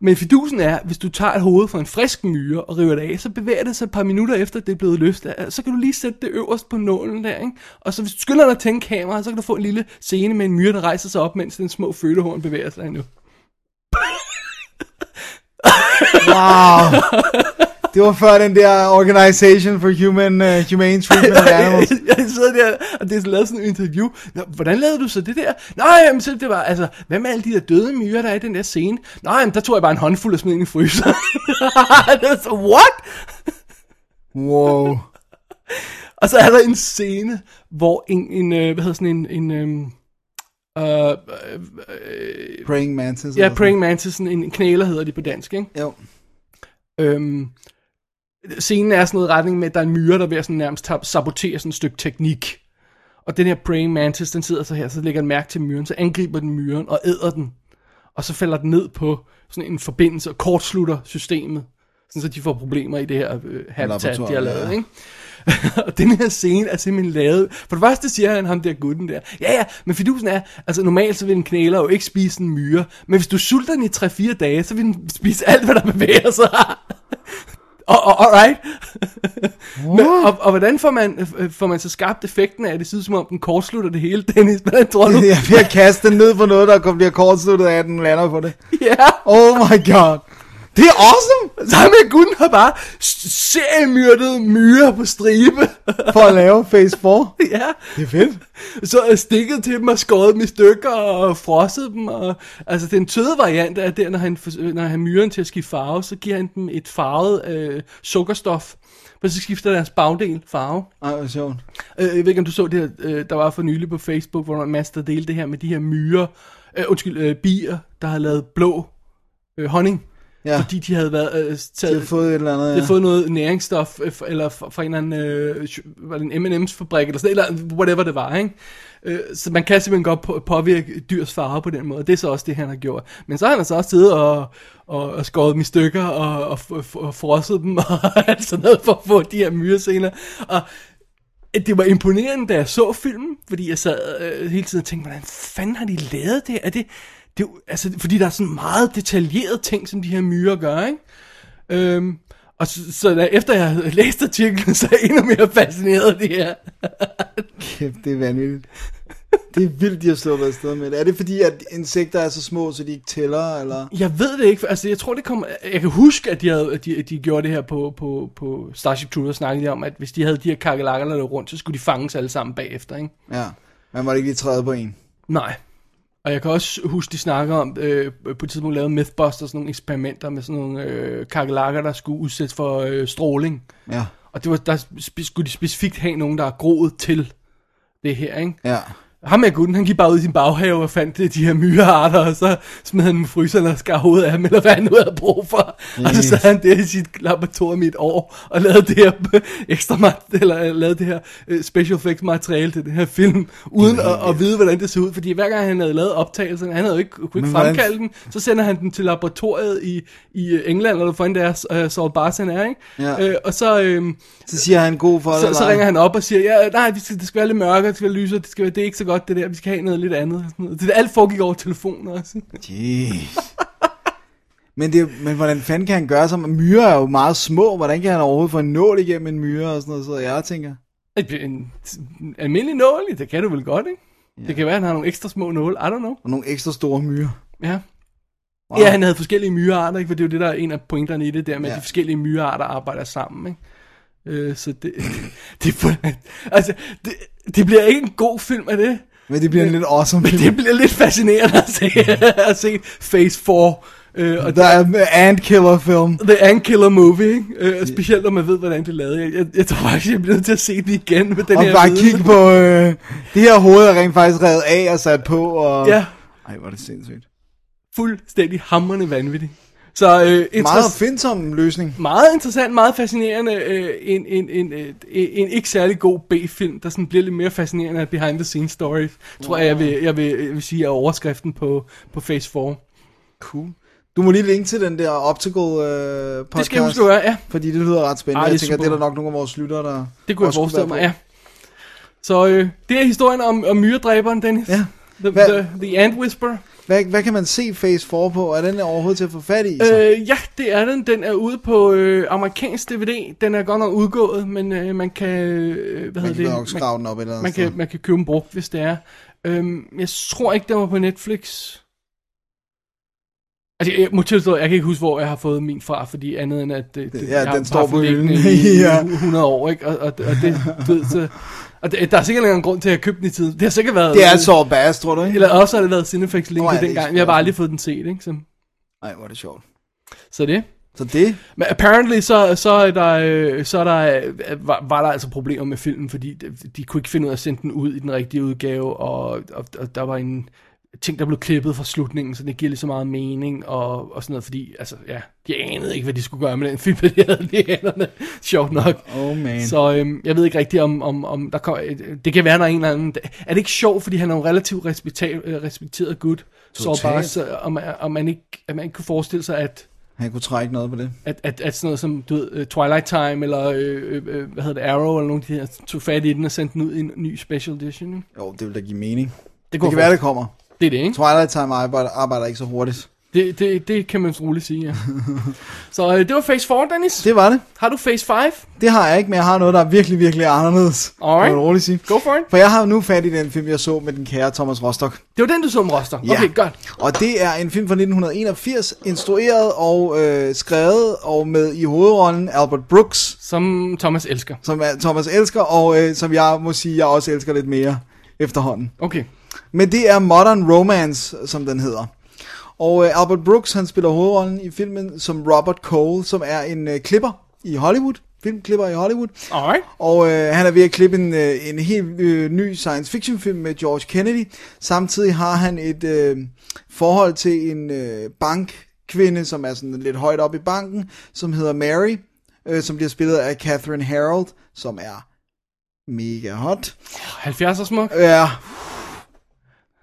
Men fidusen er, hvis du tager et hoved fra en frisk myre og river det af, så bevæger det sig et par minutter efter, det er blevet løftet. Så kan du lige sætte det øverst på nålen der, ikke? Og så hvis du skynder dig at tænde kameraet, så kan du få en lille scene med en myre, der rejser sig op, mens den små følehorn bevæger sig endnu. Wow. Det var før den der Organization for Human, uh, Humane Treatment of Animals. jeg sidder der, og det er lavet sådan en interview. Nå, hvordan lavede du så det der? Nej, jamen, så det var, altså, hvad med alle de der døde myrer, der er i den der scene? Nej, jamen, der tog jeg bare en håndfuld og smed ind i fryser. så, what? Wow. Og så er der en scene, hvor en, en øh, hvad hedder sådan en, en øh, øh, Praying Mantis. ja, praying mantis, en knæler hedder de på dansk, ikke? Jo. Øhm, scenen er sådan noget retning med, at der er en myre, der er ved at sådan nærmest sabotere sådan et stykke teknik. Og den her praying mantis, den sidder så her, så lægger den mærke til myren, så angriber den myren og æder den. Og så falder den ned på sådan en forbindelse og kortslutter systemet. Sådan så de får problemer i det her øh, habitat, de har lavet, ja. ikke? Og den her scene er simpelthen lavet For det første siger han ham der gutten der Ja ja, men fidusen er Altså normalt så vil en knæler jo ikke spise en myre Men hvis du sulter den i 3-4 dage Så vil den spise alt hvad der bevæger sig Og, og, alright. Men, og, og, hvordan får man, øh, får man så skabt effekten af det? Ud som om den kortslutter det hele, Dennis. Hvordan tror du? Jeg er ved at kaste den ned på noget, der bliver kortsluttet af, at den lander på det. ja. Oh my god. Det er awesome! Så ham med gutten har bare seriemyrdet myrer på stribe. For at lave Phase 4. ja. Det er fedt. Så er stikket til dem og skåret dem i stykker og frosset dem. Og, altså den søde variant er der, når han, når han myren til at skifte farve, så giver han dem et farvet øh, sukkerstof. For så skifter deres bagdel farve. Ej, hvor sjovt. Øh, jeg ved ikke, om du så det her, øh, der var for nylig på Facebook, hvor der var en masse, der delte det her med de her myrer, øh, undskyld, øh, bier, der har lavet blå øh, honning. Ja. Fordi de havde været øh, De taget, har fået et eller andet, de ja. havde fået noget næringsstof, øh, eller fra, fra en eller anden, øh, var det en M&M's fabrik, eller sådan eller whatever det var, ikke? Øh, så man kan simpelthen godt på, påvirke dyrs farve på den måde. Det er så også det, han har gjort. Men så har han altså også siddet og, og, og skåret dem i stykker, og, og, og, og frosset dem, og alt sådan noget, for at få de her myrescener. Og det var imponerende, da jeg så filmen, fordi jeg sad øh, hele tiden og tænkte, hvordan fanden har de lavet det? Er det, det er altså, fordi der er sådan meget detaljerede ting, som de her myrer gør, ikke? Øhm, og så, så da, efter jeg havde læst artiklen, så er jeg endnu mere fascineret af det her. Kæft, det er vanvittigt. Det er vildt, de har sluppet afsted med det. Er det fordi, at insekter er så små, så de ikke tæller, eller? Jeg ved det ikke, altså jeg tror det kommer, jeg kan huske, at de, havde, at de, at de gjorde det her på, på, på Starship Troopers, og snakkede de om, at hvis de havde de her kakelakker, der rundt, så skulle de fanges alle sammen bagefter, ikke? Ja. Man må ikke lige træde på en. Nej. Og jeg kan også huske, de snakker om, øh, på et tidspunkt lavede Mythbusters nogle eksperimenter med sådan nogle øh, kakelakker, der skulle udsættes for øh, stråling. Ja. Og det var, der spe- skulle de specifikt have nogen, der er groet til det her, ikke? Ja. Ham med gutten, han gik bare ud i sin baghave og fandt de her myrearter, og så smed han dem i fryseren og skar hovedet af dem, eller hvad han nu havde brug for. Og så sad han der i sit laboratorium i et år, og lavede det her ekstra mat- eller øh, lavede det her øh, special effects materiale til den her film, uden at, at vide, hvordan det så ud. Fordi hver gang han havde lavet optagelsen, han havde jo ikke, kunne ikke Men hvordan- fremkalde den, så sender han den til laboratoriet i, i øh, England, eller hvor der uh, Saul Barton er, ikke? Ja. Øh, og så... Øh, Så siger han god for det, så, så ringer han op og siger, ja, nej, vi skal, det skal være lidt mørkere, det skal være lysere, det, skal være, det er ikke så godt det der, vi skal have noget lidt andet. og Sådan noget. Det alt foregik over telefon også. Jeez. Men, det, men hvordan fanden kan han gøre sig? Myrer er jo meget små. Hvordan kan han overhovedet få en nål igennem en myre og sådan noget? Så jeg tænker, En, en almindelig nål, det kan du vel godt, ikke? Ja. Det kan være, at han har nogle ekstra små nåle, I don't know. og nogle ekstra store myrer. Ja. Wow. Ja, han havde forskellige myrearter, ikke? For det er jo det, der er en af pointerne i det der med, ja. At de forskellige myrearter arbejder sammen, ikke? Øh, så det, det, fu- altså, det, det bliver ikke en god film af det, Men det bliver en lidt awesome men film. det bliver lidt fascinerende at se, at se Phase 4. Øh, og Der er en ant killer film. The Ankiller Movie, ikke? Øh, specielt når man ved, hvordan det er lavet. Jeg, jeg, jeg tror faktisk, jeg bliver nødt til at se det igen med den Og her bare viden. kigge på øh, det her hoved er rent faktisk revet af og sat på. Og... Ja, Ej, hvor er det sindssygt. fuldstændig hammerne vanvittigt. Så øh, Meget interess- opfindsom løsning. meget interessant, meget fascinerende. Øh, en, en, en, en, en ikke særlig god B-film, der sådan bliver lidt mere fascinerende af behind the scenes stories. Tror jeg, jeg vil, jeg vil, jeg vil sige er overskriften på, på Phase 4. Cool. Du må lige linke til den der Optical øh, podcast. Det skal jeg huske gøre, ja. Fordi det lyder ret spændende. Ej, jeg er tænker, super. det er der nok nogle af vores lyttere, der Det kunne jeg forestille mig, ja. Så øh, det er historien om, om myredræberen, Dennis. Ja. The, Hvad- the, the Ant Whisperer. Hvad, hvad kan man se Phase 4 på? Er den overhovedet til at få fat i? så? Øh, ja, det er den. Den er ude på øh, amerikansk DVD. Den er godt nok udgået, men øh, man kan... Øh, hvad man hedder kan det? skrave den op et eller andet man, sted. kan, man kan købe den brugt, hvis det er. Øhm, jeg tror ikke, den var på Netflix. Altså, jeg, må tilstå, jeg kan ikke huske, hvor jeg har fået min fra, fordi andet end at det, det, Ja, jeg har den står haft på hylden. i Ja. 100 år, ikke? Og, og, og det, du ved, så, og det, der er sikkert en grund til, at jeg købte den i tiden. Det har sikkert været... Det er så bass, tror du ikke? Eller også har det været Cinefix link ja, oh, er dengang. Jeg har bare aldrig fået den set, ikke? Så, Nej, hvor er det sjovt. så det. Så det, Men apparently så, så er der, øh, så er der, øh, var, var der altså problemer med filmen, fordi de, de kunne ikke finde ud af at sende den ud i den rigtige udgave, og, og, og der var en ting, der blev klippet fra slutningen, så det giver lige så meget mening, og, og sådan noget, fordi, altså, ja, de anede ikke, hvad de skulle gøre med den film, de havde i hænderne, sjovt nok. oh man. Så, øhm, jeg ved ikke rigtigt, om, om, om der kommer, det kan være, der er en eller anden, er det ikke sjovt, fordi han er jo relativt respekteret, respekteret gut, så bare, så, om, man- om man ikke, at man ikke kunne forestille sig, at han kunne trække noget på det. at, at, at sådan noget som, du ved, øh, Twilight Time, eller, øh, øh, øh, hvad hedder det, Arrow, eller nogle af de her, tog fat i den og sendte den ud i en ny special edition. Jo, det vil da give mening. Det, Det kan være, det kommer. Det er det, ikke? Twilight Time arbejder, arbejder ikke så hurtigt. Det, det, det kan man roligt sige, ja. Så øh, det var Phase 4, Dennis. Det var det. Har du Phase 5? Det har jeg ikke, men jeg har noget, der er virkelig, virkelig anderledes. Alright. Kan man roligt sige. Go for it. For jeg har nu fat i den film, jeg så med den kære Thomas Rostock. Det var den, du så om Roster. Ja. Okay, godt. Og det er en film fra 1981, instrueret og øh, skrevet, og med i hovedrollen Albert Brooks, Som Thomas elsker. som er Thomas elsker, og øh, som jeg må sige, jeg også elsker lidt mere efterhånden. Okay. Men det er Modern Romance, som den hedder. Og øh, Albert Brooks, han spiller hovedrollen i filmen som Robert Cole, som er en øh, klipper i Hollywood. Filmklipper i Hollywood. Alright. Og øh, han er ved at klippe en, øh, en helt øh, ny science fiction film med George Kennedy. Samtidig har han et øh, forhold til en øh, bankkvinde, som er sådan lidt højt op i banken, som hedder Mary, øh, som bliver spillet af Catherine Harold, som er mega hot. 70'er smuk. Ja,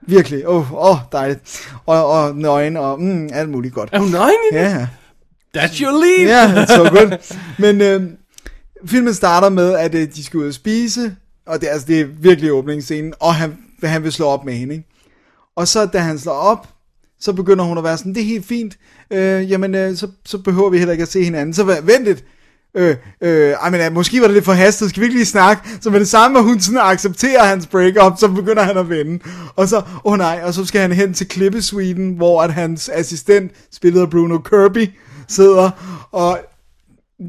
virkelig. Åh, oh, oh, dejligt. Og, og nøgen og mm, alt muligt godt. Er hun nøgen i? Ja, That's your lead. Ja, så godt. Men øh, filmen starter med, at øh, de skal ud og spise, og det, er- altså, det er virkelig åbningsscenen, og han, han vil slå op med hende, ikke? Og så da han slår op, så begynder hun at være sådan, det er helt fint, øh, jamen øh, så, så behøver vi heller ikke at se hinanden. Så vent lidt, øh, øh, ej, men, måske var det lidt for hastet, skal vi ikke lige snakke? Så med det samme, at hun sådan accepterer hans breakup, så begynder han at vende. Og så, åh oh nej, og så skal han hen til Klippesweden, hvor at hans assistent, spillet af Bruno Kirby, sidder, og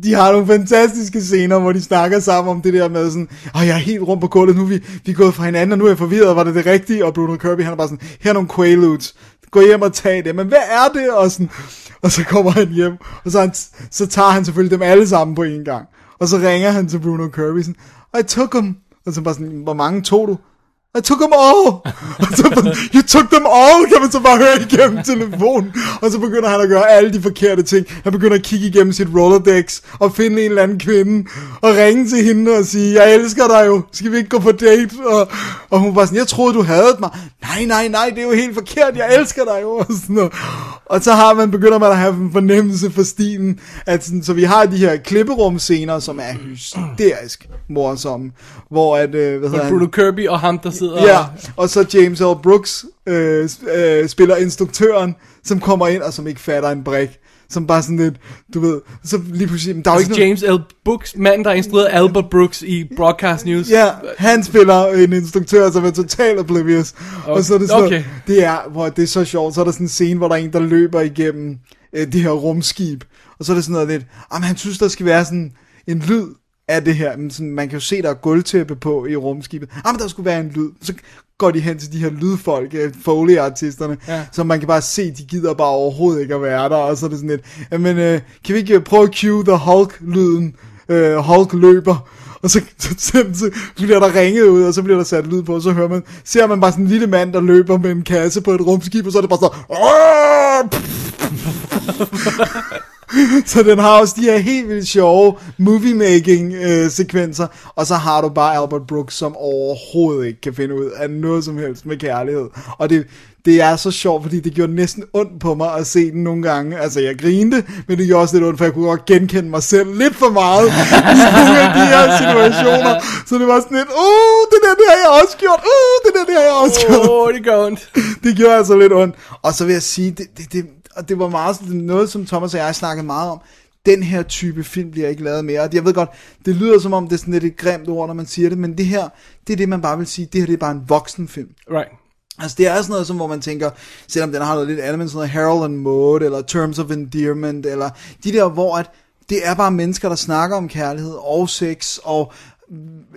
de har nogle fantastiske scener, hvor de snakker sammen om det der med sådan, åh, jeg er helt rundt på gulvet, nu er vi, vi er gået fra hinanden, og nu er jeg forvirret, var det det rigtige? Og Bruno Kirby, han er bare sådan, her er nogle Quaaludes, gå hjem og tag det, men hvad er det? Og, sådan, og så kommer han hjem, og så, han, så tager han selvfølgelig dem alle sammen på en gang. Og så ringer han til Bruno Kirby sådan, I took them. Og så bare sådan, hvor mange tog du? I took them all! Og så, you took them all, kan man så bare høre igennem telefonen. Og så begynder han at gøre alle de forkerte ting. Han begynder at kigge igennem sit Rolodex og finde en eller anden kvinde og ringe til hende og sige, jeg elsker dig jo, skal vi ikke gå på date? Og, og hun var sådan, jeg troede du havde mig. Nej, nej, nej, det er jo helt forkert, jeg elsker dig jo. Og, sådan noget. og så har man, begynder man at have en fornemmelse for stilen, at sådan, så vi har de her klipperumscener, som er hysterisk morsomme, hvor at, øh, hvad hedder? Bruno Kirby og ham, der sidder Ja, og... og så James L. Brooks øh, øh, spiller instruktøren, som kommer ind og som ikke fatter en brik. Som bare sådan lidt, du ved, så lige pludselig, der er jo Altså ikke noget... James L. Brooks, manden, der har instrueret Albert Brooks i Broadcast News. Ja, han spiller en instruktør, som er totalt oblivious. Og så er det sådan, Okay. okay. det er, hvor det er så sjovt, så er der sådan en scene, hvor der er en, der løber igennem øh, det her rumskib. Og så er det sådan noget lidt, jamen han synes, der skal være sådan en lyd af det her. Men sådan, man kan jo se, der er gulvtæppe på i rumskibet. Jamen der skulle være en lyd. Så går de hen til de her lydfolk, øh, Foley-artisterne, Ja. så man kan bare se, de gider bare overhovedet ikke at være der. Og så er det sådan lidt, jamen øh, kan vi ikke prøve at cue The Hulk-lyden? Øh, Hulk løber. Og så, så, så, så bliver der ringet ud, og så bliver der sat lyd på, og så hører man, ser man bare sådan en lille mand, der løber med en kasse på et rumskib, og så er det bare så, Så den har også de her helt vildt sjove movie-making-sekvenser, og så har du bare Albert Brooks, som overhovedet ikke kan finde ud af noget som helst med kærlighed. Og det, det er så sjovt, fordi det gjorde næsten ondt på mig at se den nogle gange. Altså, jeg grinte, men det gjorde også lidt ondt, for jeg kunne godt genkende mig selv lidt for meget i nogle af de her situationer. Så det var sådan lidt, uh, det der, det har jeg også gjort, uh, det der, det har jeg også gjort. Åh, oh, det gør ondt. Det gjorde altså lidt ondt. Og så vil jeg sige, det, det, det, og det var meget sådan noget, som Thomas og jeg snakkede meget om. Den her type film bliver ikke lavet mere. Og jeg ved godt, det lyder som om, det er sådan lidt et grimt ord, når man siger det, men det her, det er det, man bare vil sige, det her det er bare en voksenfilm. Right. Altså det er sådan noget, som, hvor man tænker, selvom den har noget lidt andet, men sådan noget Harold and Maude, eller Terms of Endearment, eller de der, hvor at det er bare mennesker, der snakker om kærlighed og sex, og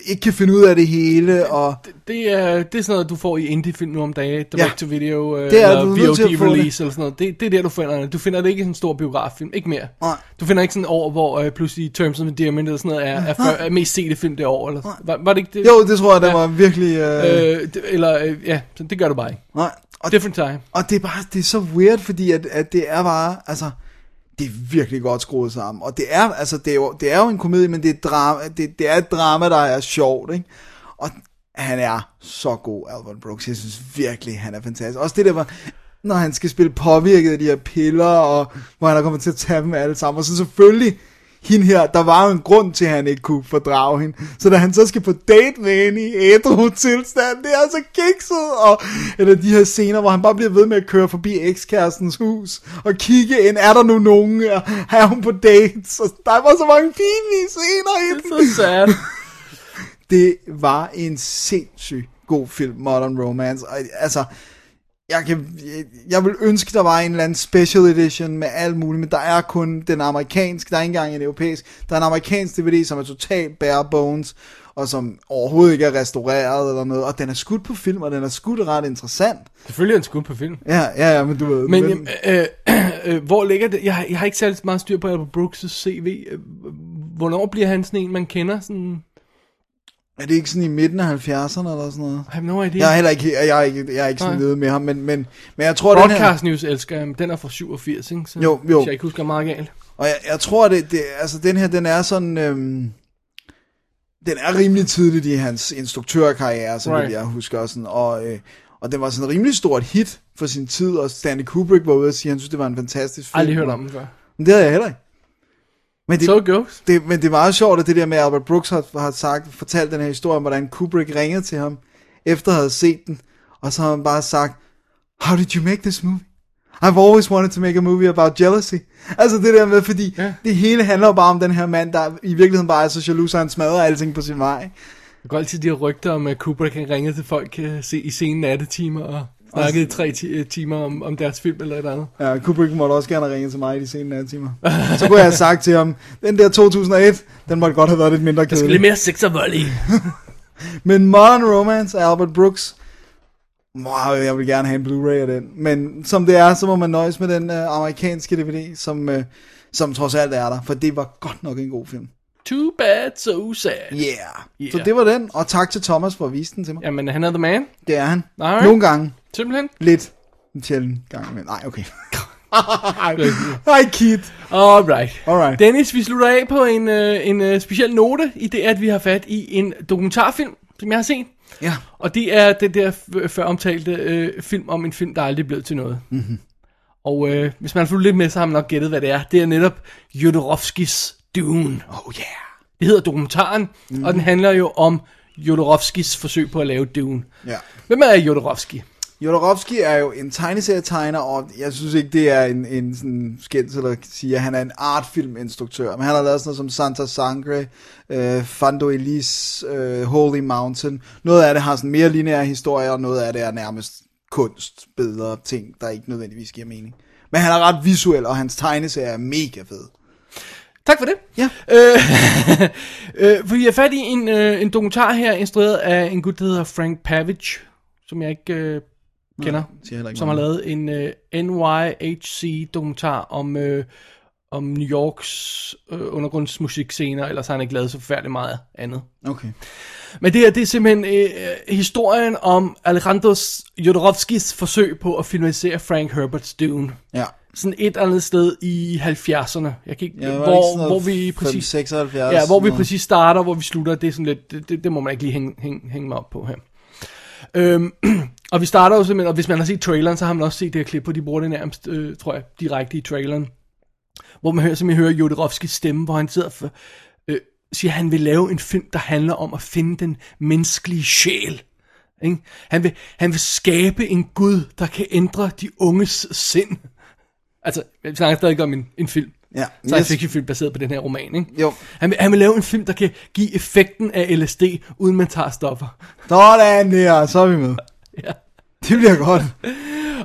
ikke kan finde ud af det hele, og... Det er, det er sådan noget, du får i indie-film nu om dagen, direct to video, øh, Det er eller du nødt til at få VOD release eller sådan noget. Det, det er der, du finder det. Du finder det ikke i sådan en stor biograffilm, ikke mere. Nej. Du finder ikke sådan et år, hvor øh, pludselig Terms of Endearment eller sådan noget er, er, før, er mest sete film det år, eller var, var det ikke det? Jo, det tror jeg, Ja. var virkelig... Øh, Øh, det, eller, øh, ja, så det gør du bare ikke. nej. Og, Different time. og det er bare, det er så weird, fordi at, at det er bare, altså, det er virkelig godt skruet sammen. Og det er, altså, det er jo, det er jo en komedie, men det er, drama, det, det er et drama, der er sjovt, ikke? Og han er så god, Albert Brooks. Jeg synes virkelig, han er fantastisk. Også det der, når han skal spille påvirket af de her piller, og hvor han er kommet til at tage dem alle sammen. Og så selvfølgelig, hende her, der var jo en grund til, at han ikke kunne fordrage hende. Så da han så skal på date med hende i ædru tilstand, det er så kikset. Og, eller de her scener, hvor han bare bliver ved med at køre forbi ekskærestens hus, og kigge ind, er der nu nogen, og er hun på dates? Og der var så mange pinlige scener i den. Så sad. Det var en sindssygt god film, Modern Romance. Og, altså, jeg, kan, jeg, vil ønske, der var en eller anden special edition med alt muligt, men der er kun den amerikanske, der er ikke engang en europæisk, der er en amerikansk DVD, som er totalt bare bones, og som overhovedet ikke er restaureret eller noget, og den er skudt på film, og den er skudt ret interessant. Selvfølgelig er en skud på film. Ja, ja, ja, men du ved. Men, men øh, øh, øh, hvor ligger det? Jeg, har- jeg har ikke særlig meget styr på Albert Brooks' CV. Øh, Hvornår bliver han sådan en, man kender? Sådan, er det ikke sådan i midten af 70'erne eller sådan noget? I have no idea. Jeg er heller ikke, jeg er ikke, jeg er ikke sådan nede med ham, men, men, men jeg tror, den her... Broadcast News elsker jeg, men den er fra 87, ikke? Så, Jo, jo. Hvis jeg ikke husker meget galt. Og jeg, jeg tror, det, det, altså den her, den er sådan, øhm, den er rimelig tidligt i hans instruktørkarriere, så right. Jeg husker sådan, og, øh, og den var sådan en rimelig stort hit for sin tid, og Stanley Kubrick var ude og sige, at han synes, det var en fantastisk film. Aldrig hørt om den før. Men det havde jeg heller ikke. Men det, So goes. det, men det er meget sjovt, at det der med, Albert Brooks har, har sagt, fortalt den her historie om, hvordan Kubrick ringede til ham, efter at have set den, og så har han bare sagt, How did you make this movie? I've always wanted to make a movie about jealousy. Altså det der med, fordi Ja. det hele handler bare om den her mand, der i virkeligheden bare er så jaloux, så han smadrer alting på sin vej. Jeg går altid de her rygter om, at Kubrick han ringede til folk uh, se, i sene nattetimer og snakkede i tre ti- øh, timer om, om deres film eller et eller andet. Ja, Kubrick måtte også gerne have ringet til mig i de senere timer. Så kunne jeg have sagt til ham, den der 2001, den måtte godt have været lidt mindre Der skal kedelig. lidt mere sex og volley. Men Modern Romance af Albert Brooks, wow, jeg vil gerne have en Blu-ray af den. Men som det er, så må man nøjes med den uh, amerikanske DVD, som, uh, som trods alt er der. For det var godt nok en god film. Too bad, so sad. Yeah. Yeah. Så det var den, og tak til Thomas for at vise den til mig. Jamen, han er the man. Det er han. Alright. Nogle gange. Simpelthen. Lidt. En sjælden gang. Men nej, okay. Hej, Kit. Alright. Alright. Dennis, vi slutter af på en, øh, en øh, speciel note i det, at vi har fat i en dokumentarfilm, som jeg har set. Ja. Og det er den der f- før omtalte øh, film om en film, der aldrig blev til noget. Mm-hmm. Og øh, hvis man har fulgt lidt med, så har man nok gættet, hvad det er. Det er netop Jodorowskis Dune. Oh yeah. Det hedder dokumentaren, mm. og den handler jo om Jodorowskis forsøg på at lave Dune. Ja. Hvem er Jodorowsky? Jodorowsky er jo en tegneserietegner, og jeg synes ikke, det er en, en sådan skændsel at sige, at han er en artfilminstruktør. Men han har lavet sådan noget som Santa Sangre, øh, Fando Elise, øh, Holy Mountain. Noget af det har sådan mere lineære historier, og noget af det er nærmest kunst, bedre ting, der ikke nødvendigvis giver mening. Men han er ret visuel, og hans tegneserie er mega fed. Tak for det. Ja. Øh, øh, vi har fat i en, øh, en dokumentar her, instrueret af en gut, der hedder Frank Pavage, som jeg ikke øh, kender, ikke som har lavet en øh, NYHC-dokumentar om, øh, om New Yorks øh, undergrundsmusikscener, ellers har han ikke lavet så forfærdeligt meget andet. Okay. Men det her, det er simpelthen øh, historien om Alejandro Jodorowskis forsøg på at filmatisere Frank Herberts Dune. Ja. sådan et andet sted i 70'erne. Jeg kan ikke, Ja, hvor, hvor vi 5, præcis... 76, Ja, hvor vi præcis starter, hvor vi slutter, det er sådan lidt, det, det, det må man ikke lige hænge, hænge, hænge mig op på her. Øhm, og vi starter jo simpelthen, og hvis man har set traileren, så har man også set det her klip, hvor de bruger det nærmest, øh, tror jeg, direkte i traileren. Hvor man hører, som hører Jodorowskis stemme, hvor han sidder for, øh, siger, at han vil lave en film, der handler om at finde den menneskelige sjæl. Ikke? Han, vil, han vil skabe en Gud, der kan ændre de unges sind. Altså, vi snakker stadig om en, en film. Ja, Science yes. fiction film baseret på den her roman, ikke? Jo. Han vil, han vil lave en film, der kan give effekten af LSD, uden man tager stoffer. Sådan der, så er vi med. Ja. Det bliver godt.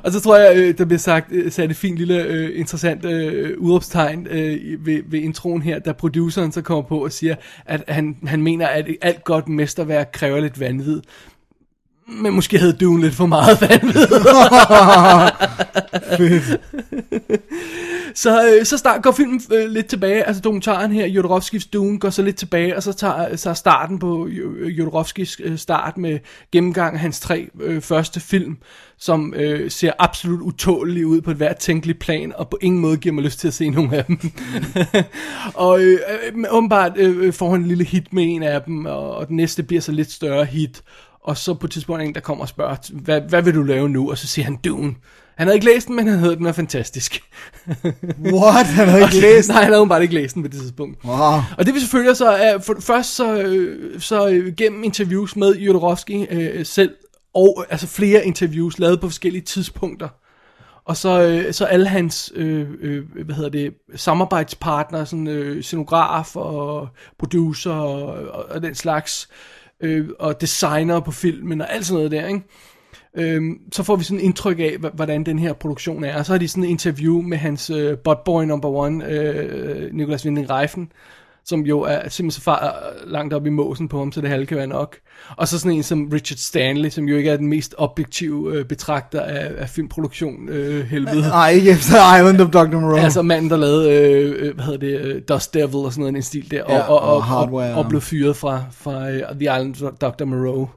Og så tror jeg, øh, der bliver sagt, øh, sat et fint lille øh, interessant øh, udråbstegn øh, ved, ved introen her, da produceren så kommer på og siger, at han, han mener, at alt godt mesterværk kræver lidt vanvid. Men måske havde Dune lidt for meget vanvid. Fedt. Så, øh, så start, går filmen øh, lidt tilbage, altså dokumentaren her, Jodorowskis Dune, går så lidt tilbage, og så tager øh, så starten på øh, Jodorowskis øh, start med gennemgang af hans tre øh, første film, som øh, ser absolut utålige ud på et hvert tænkeligt plan, og på ingen måde giver mig lyst til at se nogen af dem. og øh, øh åbenbart øh, får han en lille hit med en af dem, og, og den næste bliver så lidt større hit, og så på et tidspunkt er en, der kommer og spørger, hvad, hvad vil du lave nu? Og så siger han Dune. Han havde ikke læst den, men han havde den var fantastisk. What? Han har ikke læst Nej, han havde bare ikke læst den på det tidspunkt. Wow. Og det vi selvfølgelig så er, for, først så, øh, så øh, gennem interviews med Jodorowsky øh, selv, og altså flere interviews lavet på forskellige tidspunkter. Og så, øh, så alle hans, øh, øh, hvad hedder det, samarbejdspartnere, sådan øh, scenograf og producer og, og, og den slags, øh, og designer på filmen og alt sådan noget der, ikke? Øhm, så får vi sådan en indtryk af, hvordan den her produktion er. Og så har de sådan et interview med hans øh, botboy number one, øh, Nicolas Winding Reifen, som jo er simpelthen så far langt op i måsen på ham, så det halve kan være nok. Og så sådan en som Richard Stanley, som jo ikke er den mest objektive øh, betragter af, af filmproduktion, øh, helvede. Nej, ikke efter Island of Dr. Moreau. Altså manden, der lavede, øh, øh, hvad hedder det, øh, Dust Devil og sådan noget, en stil der, og, Ja, og, og, og og, og blev fyret fra, fra uh, The Island of Dr. Moreau.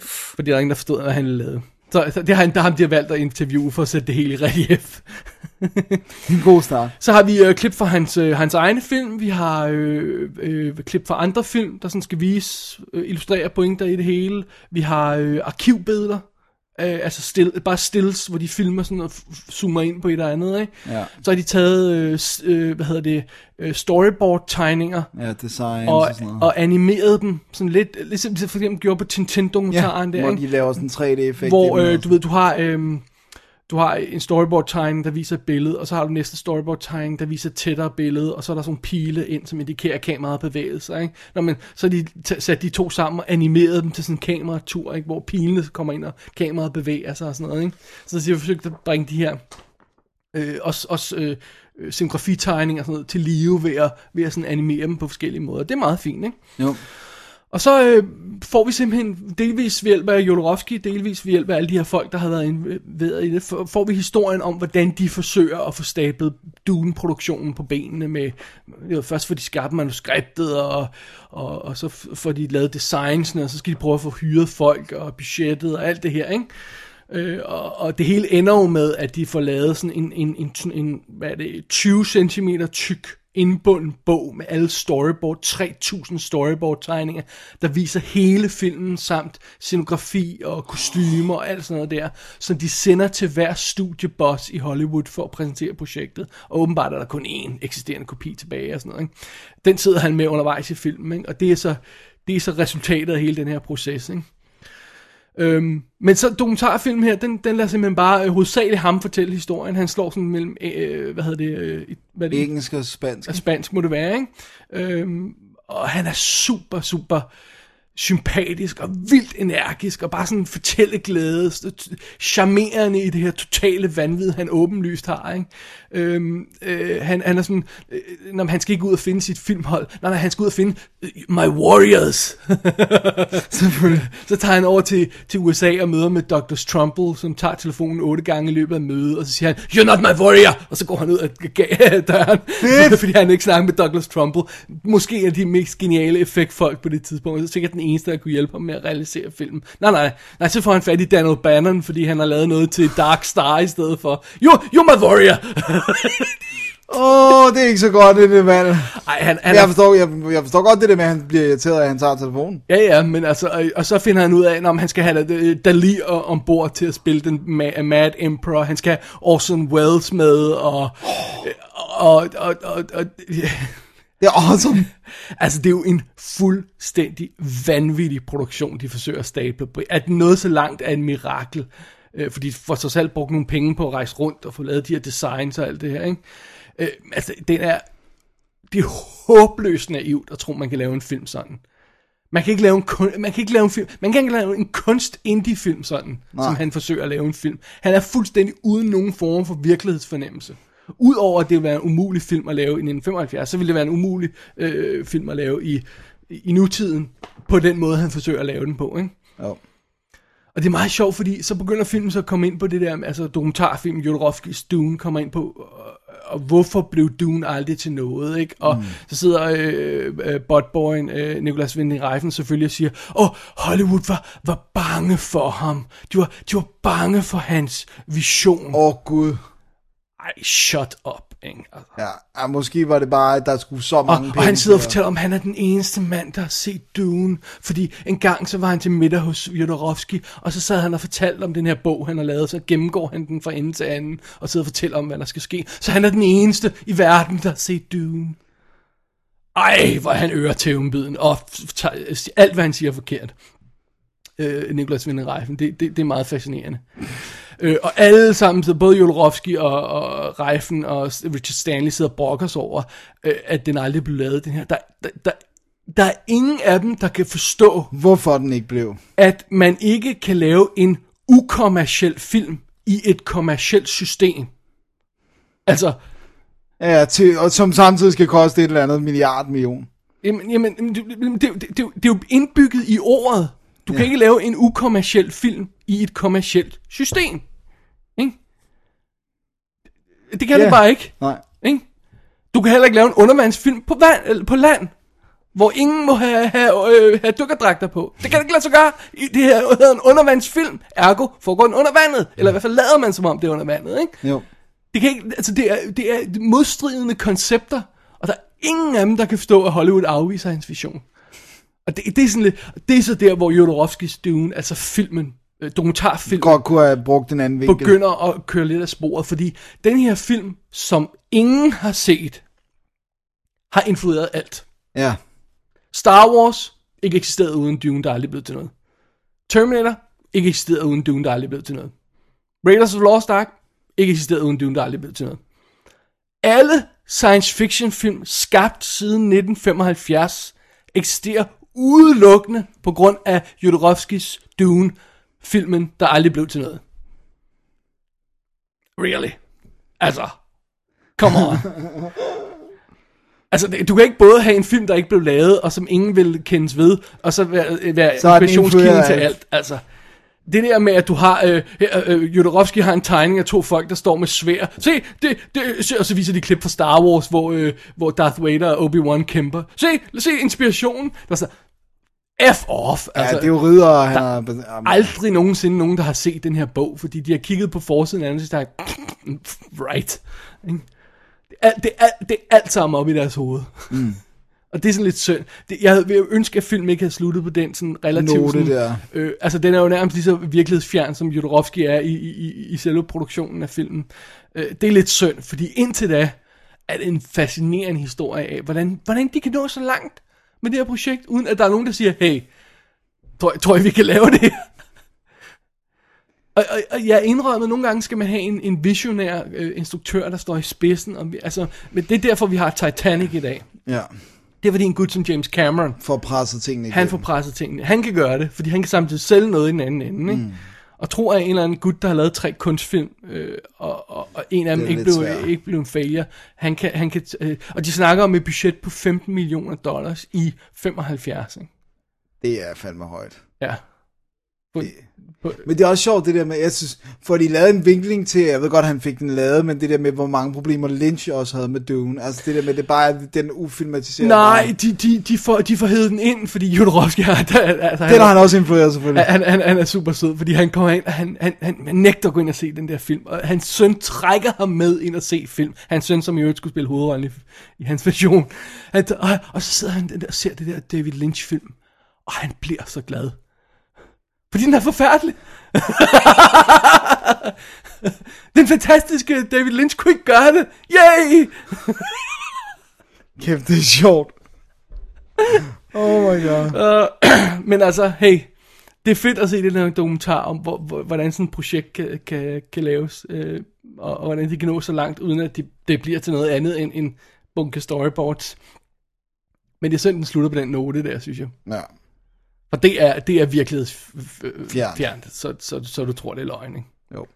Fordi der er ingen, der forstod, hvad han lavede. Så, så det har, der har de har valgt at interviewe for at sætte det hele i relief. en god start. Så har vi øh, klip fra hans, øh, hans egne film, vi har øh, øh, klip fra andre film, der sådan skal vise, øh, illustrere pointer i det hele. Vi har øh, arkivbilleder, øh, altså still, bare stills, hvor de filmer sådan og zoomer ind på et eller andet. Ikke? Ja. Så har de taget, øh, øh, hvad hedder det, øh, storyboard-tegninger, Ja, design og, og sådan noget. og animeret dem, sådan lidt, ligesom de for eksempel gjorde på Tintin-dokumentaren ja, der, hvor ikke? de laver sådan en 3D-effekt. hvor øh, du ved, du har, øh, du har en storyboard tegning, der viser et billede, og så har du næste storyboard tegning, der viser et tættere billede, og så er der sådan nogle pile ind, som indikerer, kameraet bevæger sig. Ikke? Nå, men, så de sat de to sammen og animeret dem til sådan en kameratur, ikke? hvor pilene kommer ind, og kameraet bevæger sig og sådan noget. Ikke? Så de har forsøgt at bringe de her øh, også, også øh, øh, scenografitegninger og sådan noget til live ved at, ved at sådan animere dem på forskellige måder. Det er meget fint, ikke? Jo. Og så øh, får vi simpelthen delvis ved hjælp af Jodorowsky, delvis ved hjælp af alle de her folk, der har været involveret øh, i det, får vi historien om, hvordan de forsøger at få stablet Dune-produktionen på benene med, jo, først får de skabte manuskriptet, og, og, og så får de lavet designsene, og så skal de prøve at få hyret folk, og budgettet, og alt det her, ikke? Øh, og, og det hele ender jo med, at de får lavet sådan en, en, en, en, en hvad er det, 20 cm tyk indbunden bog med alle storyboard, 3000 storyboard tegninger, der viser hele filmen samt scenografi og kostymer og alt sådan noget der, som de sender til hver studieboss i Hollywood for at præsentere projektet. Og åbenbart er der kun én eksisterende kopi tilbage og sådan noget. Ikke? Den sidder han med undervejs i filmen, ikke? og det er så det er så resultatet af hele den her proces. Ikke? Øhm, men så dokumentarfilm her, den, den lader simpelthen bare øh, hovedsageligt ham fortælle historien. Han slår sådan mellem, øh, hvad hedder det, øh, hvad er det? Engelsk og spansk. Og spansk må det være, ikke? Øhm, og han er super, super sympatisk og vildt energisk, og bare sådan fortælleglæde, st- charmerende i det her totale vanvid, han åbenlyst har, ikke? Øhm, øh, han, han er sådan, øh, når han skal ikke ud og finde sit filmhold, nej, nej, han skal ud og finde øh, my warriors. Selvfølgelig. Så tager han over til, til USA og møder med Dr. Trumbull, som tager telefonen otte gange i løbet af mødet, og så siger han, you're not my warrior, og så går han ud af døren, fordi han ikke snakker med Douglas Trumbull. Måske en af de mest geniale effektfolk på det tidspunkt, så sikkert den eneste, der kunne hjælpe ham med at realisere filmen. Nej, nej, nej, så får han fat i Daniel Bannon, fordi han har lavet noget til Dark Star i stedet for, you, you're my warrior! Åh, oh, det er ikke så godt, det der mand. Ej, han, han Jeg forstår, jeg, jeg forstår godt det der med, at han bliver irriteret, at han tager telefonen. ja, ja, men altså, og, og så finder han ud af, om han skal have øh, Dali ombord til at spille den Ma- Mad Emperor, han skal have Orson Welles med, og, og, og, og, og, og Det er awesome. Altså, det er jo en fuldstændig vanvittig produktion, de forsøger at stable på. At noget så langt er en mirakel. Øh, fordi de får så selv brugt nogle penge på at rejse rundt og få lavet de her designs og alt det her, ikke? Øh, altså, den er... Det er håbløst naivt at tro, man kan lave en film sådan. Man kan ikke lave en, kun, man kan ikke lave en film, man kan ikke lave en kunst indie film sådan, Nej. som han forsøger at lave en film. Han er fuldstændig uden nogen form for virkelighedsfornemmelse. Udover at det vil være en umulig film at lave i 1975, så ville det være en umulig øh, film at lave i, i nutiden, på den måde, han forsøger at lave den på, ikke? Jo. Og det er meget sjovt, fordi så begynder filmen så at komme ind på det der, altså dokumentarfilm, Jodorowskis Dune kommer ind på, og, hvorfor blev Dune aldrig til noget, ikke? Og mm. så sidder øh, øh, botboyen, øh, Nicolas Winding Refn selvfølgelig og siger, åh, oh, Hollywood var, var bange for ham. De var, de var bange for hans vision. Åh, oh, Gud. Ej, shut up, ikke? Altså. Ja, måske var det bare, at der skulle så mange Og, penge og han sidder og fortæller om, han er den eneste mand, der har set Dune. Fordi en gang så var han til middag hos Jodorowsky, og så sad han og fortalte om den her bog, han har lavet. Så gennemgår han den fra ende til anden, og sidder og fortæller om, hvad der skal ske. Så han er den eneste i verden, der har set Dune. Ej, hvor han ører tævenbiden, og alt, hvad han siger er forkert. Øh, Nicolas Winding Refn, det, det, det er meget fascinerende. Øh, og alle sammen, så både Jodorowsky og, og Reifen og Richard Stanley sidder og brokker sig over, øh, at den aldrig blev lavet, den her. Der, der, der, der er ingen af dem, der kan forstå, Hvorfor den ikke blev. at man ikke kan lave en ukommerciel film i et kommercielt system. Altså, Ja, til, og som samtidig skal koste et eller andet milliard million. Jamen, jamen det, det, det, det, det, er jo indbygget i ordet. Du kan ikke lave en ukommerciel film i et kommercielt system. Det kan Ja. du bare ikke. Nej. Ikke? Du kan heller ikke lave en undervandsfilm på, vand, eller på land, hvor ingen må have, have, øh, have dykkerdragter på. Det kan ikke lade sig gøre. I det her hedder en undervandsfilm, ergo foregår den under vandet. Eller i hvert fald lader man som om det er under vandet. Ikke? Jo. Det, kan ikke, altså det, er, det er modstridende koncepter, og der er ingen af dem, der kan forstå, at Hollywood afviser hans vision. Og det, det er sådan lidt, det er så der, hvor Jodorowskis Dune, altså filmen, øh, dokumentarfilm, Godt kunne have brugt en anden vinkel. begynder at køre lidt af sporet, fordi den her film, som ingen har set, har influeret alt. Ja. Star Wars, ikke eksisteret uden Dune, der er aldrig blevet til noget. Terminator, ikke eksisteret uden Dune, der er aldrig blevet til noget. Raiders of the Lost Ark, ikke eksisteret uden Dune, der er aldrig blevet til noget. Alle science fiction film skabt siden 1975 eksisterer udelukkende på grund af Jodorowskis Dune, filmen, der aldrig blev til noget. Really? Altså, come on. Altså, du kan ikke både have en film, der ikke blev lavet, og som ingen vil kendes ved, og så være, være Så er den inspirationskilden til alt. Altså, det der med, at du har, øh, øh, øh, Jodorowsky har en tegning af to folk, der står med svær. Se, det, det, og så viser de klip fra Star Wars, hvor, øh, hvor Darth Vader og Obi-Wan kæmper. Se, se inspirationen. Der er sådan, F off. Ja, Altså, det er jo ridder, han har... Jamen, aldrig nogensinde nogen, der har set den her bog, fordi de har kigget på forsiden af den, og så sagt, right. Det er, det, er, det er alt sammen op i deres hoved. Mm. og det er sådan lidt synd. Det, jeg ville ønske, at filmen ikke havde sluttet på den sådan relativt... Note sådan, der. Øh, altså, den er jo nærmest lige så virkelighedsfjern, som Jodorowsky er i, i, i, i selve produktionen af filmen. Øh, det er lidt synd, fordi indtil da er det en fascinerende historie af, hvordan, hvordan de kan nå så langt med det her projekt, uden at der er nogen, der siger, hey, tror, tror I, vi kan lave det? Og, og, og jeg indrømmer, at nogle gange skal man have en, en visionær øh, instruktør, der står i spidsen. Og vi, altså, men det er derfor, vi har Titanic i dag. Ja, Det er fordi en gut som James Cameron, for at presse tingene han igennem. får presset tingene. Han kan gøre det, fordi han kan samtidig sælge noget i den anden ende. Ikke? Mm. Og tro, at en eller anden gut, der har lavet tre kunstfilm, øh, og, og, og en af dem ikke blev, ikke blev en failure, han kan, han kan, øh, og de snakker om et budget på 15 millioner dollars i 75. Ikke? Det er fandme højt. Ja. På, på, Men det er også sjovt det der med, jeg synes, for de lavede en vinkling til, jeg ved godt, han fik den lavet, men det der med, hvor mange problemer Lynch også havde med Dune. Altså det der med, det bare er den ufilmatiserede. nej, de, de, de, får, de får hævet den ind, fordi Jodorowsky har... Altså, Den har han også influeret selvfølgelig. Han, han, han er super sød, fordi han kommer ind, og han, han, han, han nægter at gå ind og se den der film. Og hans søn trækker ham med ind og se film. Hans søn, som i øvrigt skulle spille hovedrollen i, i hans version. Han, og, og så sidder han der og ser det der David Lynch-film, og han bliver så glad. Fordi den er forfærdelig. den fantastiske David Lynch kunne ikke gøre det. Yay! Kæft, det er sjovt. Oh my god. Men altså, hey, det er fedt at se den her dokumentar om, hvor, hvor, hvordan sådan et projekt kan, kan, kan laves, øh, og, og hvordan de kan nå så langt, uden at det, det bliver til noget andet end en bunke storyboards. Men det er synd, den slutter på den note der, synes jeg. Ja. For det er, det er virkelig Fjernt. så, så, så du tror, det er løgn, ikke? Jo.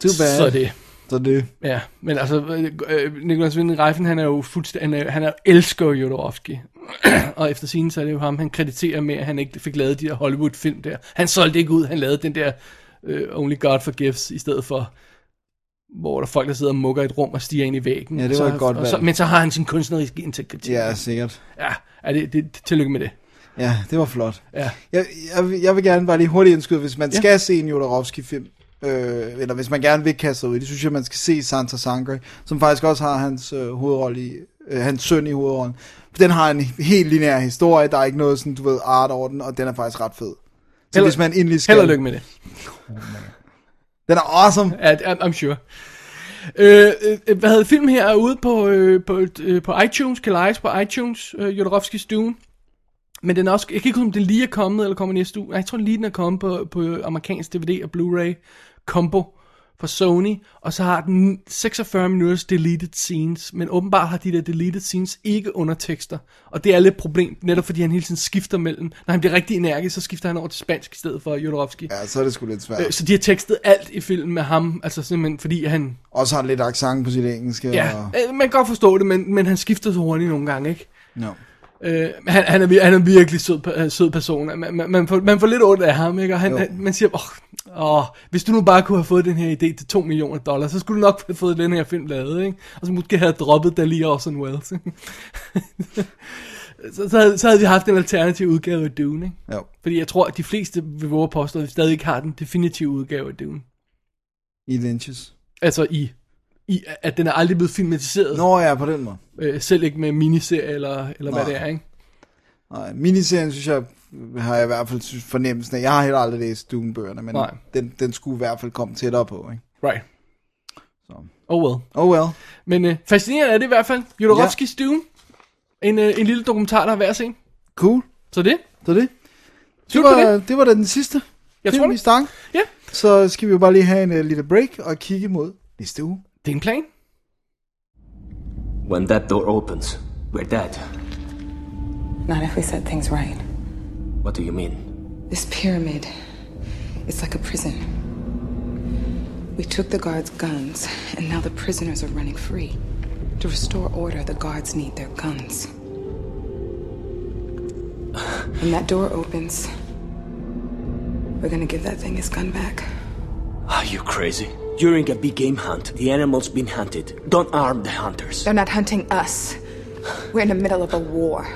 Too bad. Så det, Så det. ja. Men altså, øh, Nicolas Winding Refn, han er jo fuldstændig, han, er, han er, elsker Jodorowsky. og efter sin så er det jo ham, han krediterer med, at han ikke fik lavet de der Hollywood-film der. Han solgte ikke ud, han lavede den der uh, Only God Forgives, i stedet for hvor der er folk, der sidder og mukker i et rum og stiger ind i væggen. Ja, det Og var så, et godt og så, valg. Men så har han sin kunstneriske integritet. Ja, sikkert. Ja, er det, det, det, tillykke med det. Ja, det var flot. Ja. Jeg, jeg, vil- jeg vil gerne bare lige hurtigt indskyde, hvis man Ja. skal se en Jodorowsky-film, øh, eller hvis man gerne vil kaste sig ud i det, synes jeg, man skal se Santa Sangre, som faktisk også har hans øh, hovedrolle i, øh, hans søn i hovedrollen. Den har en helt lineær historie, der er ikke noget sådan, du ved, art over den, og den er faktisk ret fed. Så Held- hvis man endelig skal... Held og lykke med det. Den er awesome. Ja, I'm, I'm sure. Øh, øh, hvad hedder filmen her er ude på, øh, på, øh, på iTunes, kan lejes på iTunes, øh, Jodorowskis Dune. Men den er også, jeg kan ikke huske, om den lige er kommet, eller kommer næste uge. Nej, jeg tror lige, den er kommet på, på amerikansk DVD og Blu-ray combo fra Sony. Og så har den 46 minutters deleted scenes, men åbenbart har de der deleted scenes ikke undertekster. Og det er lidt et problem, netop fordi han hele tiden skifter mellem. Når han bliver rigtig energisk, så skifter han over til spansk i stedet for Jodorowsky. Ja, så er det sgu lidt svært. Øh, Så de har tekstet alt i filmen med ham, altså simpelthen fordi han Også har lidt accent på sit engelske. Ja, Og... øh, man kan godt forstå det, men, men han skifter så hurtigt nogle gange, ikke? No. Øh, han, han, er, han er en virkelig sød, øh, sød person. Man, man, man, får, man får lidt ondt af ham, ikke? Og han, han, man siger, åh, åh, hvis du nu bare kunne have fået den her idé til 2 millioner dollars, så skulle du nok have fået den her film lavet, ikke? Og så måske have droppet Dali Orson Welles, ikke? så, så, havde, så havde vi haft en alternativ udgave af Dune, ikke? Jo. Fordi jeg tror, at de fleste vil våge påstå, at vi stadig ikke har den definitive udgave af Dune. I Lynches. Altså i, i at den er aldrig blevet filmatiseret. Nå ja, på den måde. Øh, selv ikke med miniserie eller, eller hvad Nej. det er, ikke? Nej, miniserien synes jeg, har jeg i hvert fald synes- fornemmelsen af. Jeg har heller aldrig læst Dune-bøgerne, men Nej. den, den skulle i hvert fald komme tættere på, ikke? Right. Så. Oh well. Oh well. Men øh, fascinerende er det i hvert fald. Jodorowskis ja. Dune. En, øh, en lille dokumentar, der er værd at se. Cool. Så det. Så det. Det var, det. det var da den sidste Jeg film, tror det. stak. Ja. Så skal vi jo bare lige have en uh, lille break og kigge mod næste uge. Det er en plan. When that door opens, we're dead. Not if we set things right. What do you mean? This pyramid, it's like a prison. We took the guards' guns, and now the prisoners are running free. To restore order, the guards need their guns. When that door opens, we're gonna give that thing his gun back. Are you crazy? During a big game hunt, the animals been hunted. Don't arm the hunters. They're not hunting us. We're in the middle of a war.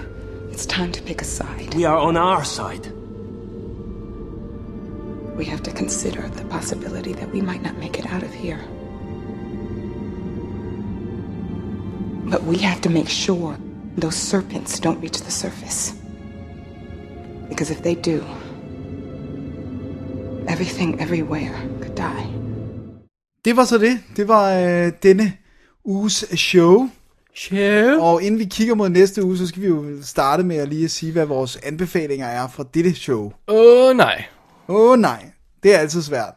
It's time to pick a side. We are on our side. We have to consider the possibility that we might not make it out of here. But we have to make sure those serpents don't reach the surface. Because if they do, everything everywhere could die. Det var så det. Det var øh, denne uges show. Show. Og inden vi kigger mod næste uge, så skal vi jo starte med at lige at sige, hvad vores anbefalinger er fra dette show. Åh oh, nej. Åh oh, nej, det er altid svært.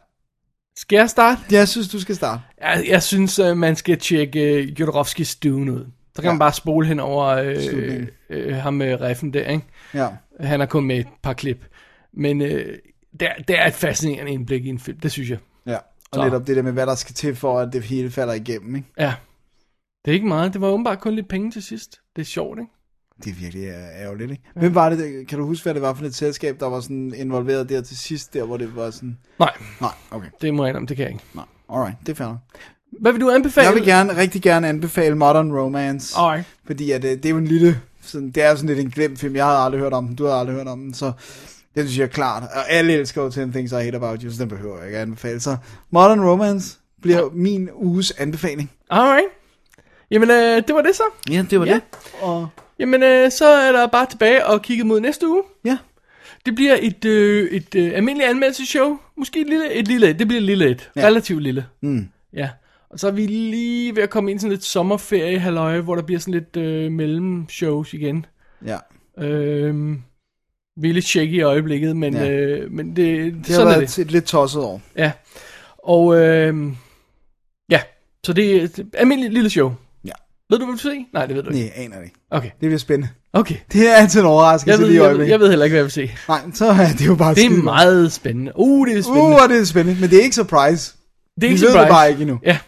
Skal jeg starte? Jeg synes, du skal starte. Jeg, jeg synes, uh, man skal tjekke uh, Jodorowskis Dune ud. Så kan ja. man bare spole hen over øh, øh, ham med riffen der, ikke? Ja. Han har kun med et par klip. Men øh, det, er, det er et fascinerende indblik i en film, det synes jeg. Ja, og Så. netop det der med, hvad der skal til for, at det hele falder igennem, ikke? Ja. Det er ikke meget. Det var åbenbart kun lidt penge til sidst. Det er sjovt, ikke? Det er virkelig øh, ærgerligt, ikke? Hvem var det, der- kan du huske, hvad det var for et selskab, der var sådan involveret der til sidst, der hvor det var sådan... Nej, Nej, okay. det må jeg indrømme, det kan jeg ikke. Nej, alright, det er fair. Hvad vil du anbefale? Jeg vil gerne, rigtig gerne anbefale Modern Romance. Alright. Fordi at, øh, det er jo en lille... Sådan, det er sådan lidt en glemt film. Jeg havde aldrig hørt om den. Du har aldrig hørt om den. Så det synes jeg er klart. Og alle elsker jo 10 Things I Hate About You, så den behøver jeg ikke anbefale. Så Modern Romance bliver min uges anbefaling. Alright. Jamen, øh, det var det så. Ja, det var Ja. det. Og Jamen, øh, så er der bare tilbage og kigge mod næste uge. ja, Det bliver et, øh, et øh, almindeligt anmeldelseshow. Måske et lille, et lille et. Det bliver et lille et. Ja. Ja. Relativt lille. Mm. Ja. Og så er vi lige ved at komme ind i sådan lidt sommerferie halløj, hvor der bliver sådan lidt øh, mellemshows igen. ja. Øh, vi er lidt shaky i øjeblikket, men, Ja. øh, men det, det Det har sådan er været det. et, et lidt tosset år. Ja. Og øh, ja, så det er et almindeligt lille show. Ja. Ved du, hvad du se? Nej, det ved du ikke. Nej, jeg aner det ikke. Okay. Det bliver spændende. Okay. Det er altid en overraskelse Jeg ved, lige i jeg, ved, øjeblikket. jeg ved heller ikke, hvad jeg vil se. Nej, så er det jo bare Det er skide meget spændende. Uh, det er spændende. Uh, det er spændende, men det er ikke surprise. det er ikke vi ved surprise. det bare ikke endnu. Ja,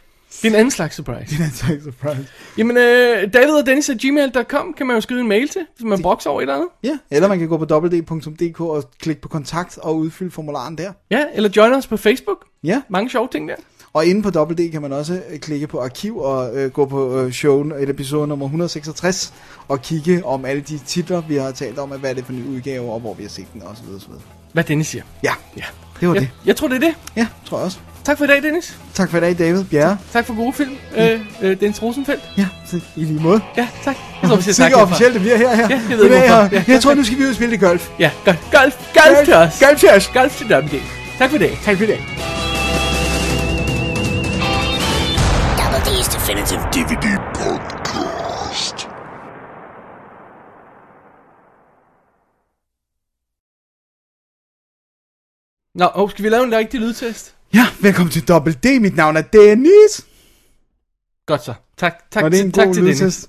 det er en anden slags surprise. Det er altså ikke surprise. Jamen, øh, David og Dennis at gmail.com kan man jo skrive en mail til, hvis man brokser over et eller andet. Ja, eller man kan gå på www.dk og klikke på kontakt og udfylde formularen der. Ja, eller join os på Facebook. Ja, Mange sjove ting der. og inde på WD kan man også øh, klikke på arkiv og øh, gå på øh, showen, et episode nummer 166, og kigge om alle de titler, vi har talt om, hvad er det for en udgave, og hvor vi har set den, osv. osv. Hvad Dennis siger. Ja, Ja. det var Ja, det. jeg tror, det er det. Ja, tror jeg også. Tak for i dag, Dennis. Tak for i dag, David Bjerre. Tak for gode film. Øh, øh, Dennis Rosenfeldt. Ja, så i lige måde. Ja, tak. Jeg tror, vi siger tak. Officielt, det bliver her, her. Ja, jeg ved Goddag, og Ja, jeg tror, nu skal vi ud og spille lidt golf. Ja, golf, golf, golf til os. Golf til os. Golf til WD. Tak for i dag. Tak for i dag. Double D's Definitive DVD podcast. Nå, oh, skal vi lave en rigtig lydtest? Ja, velkommen til Double D. Mit navn er Dennis. Godt så. Tak, tak, Var det til, en tak god til Dennis.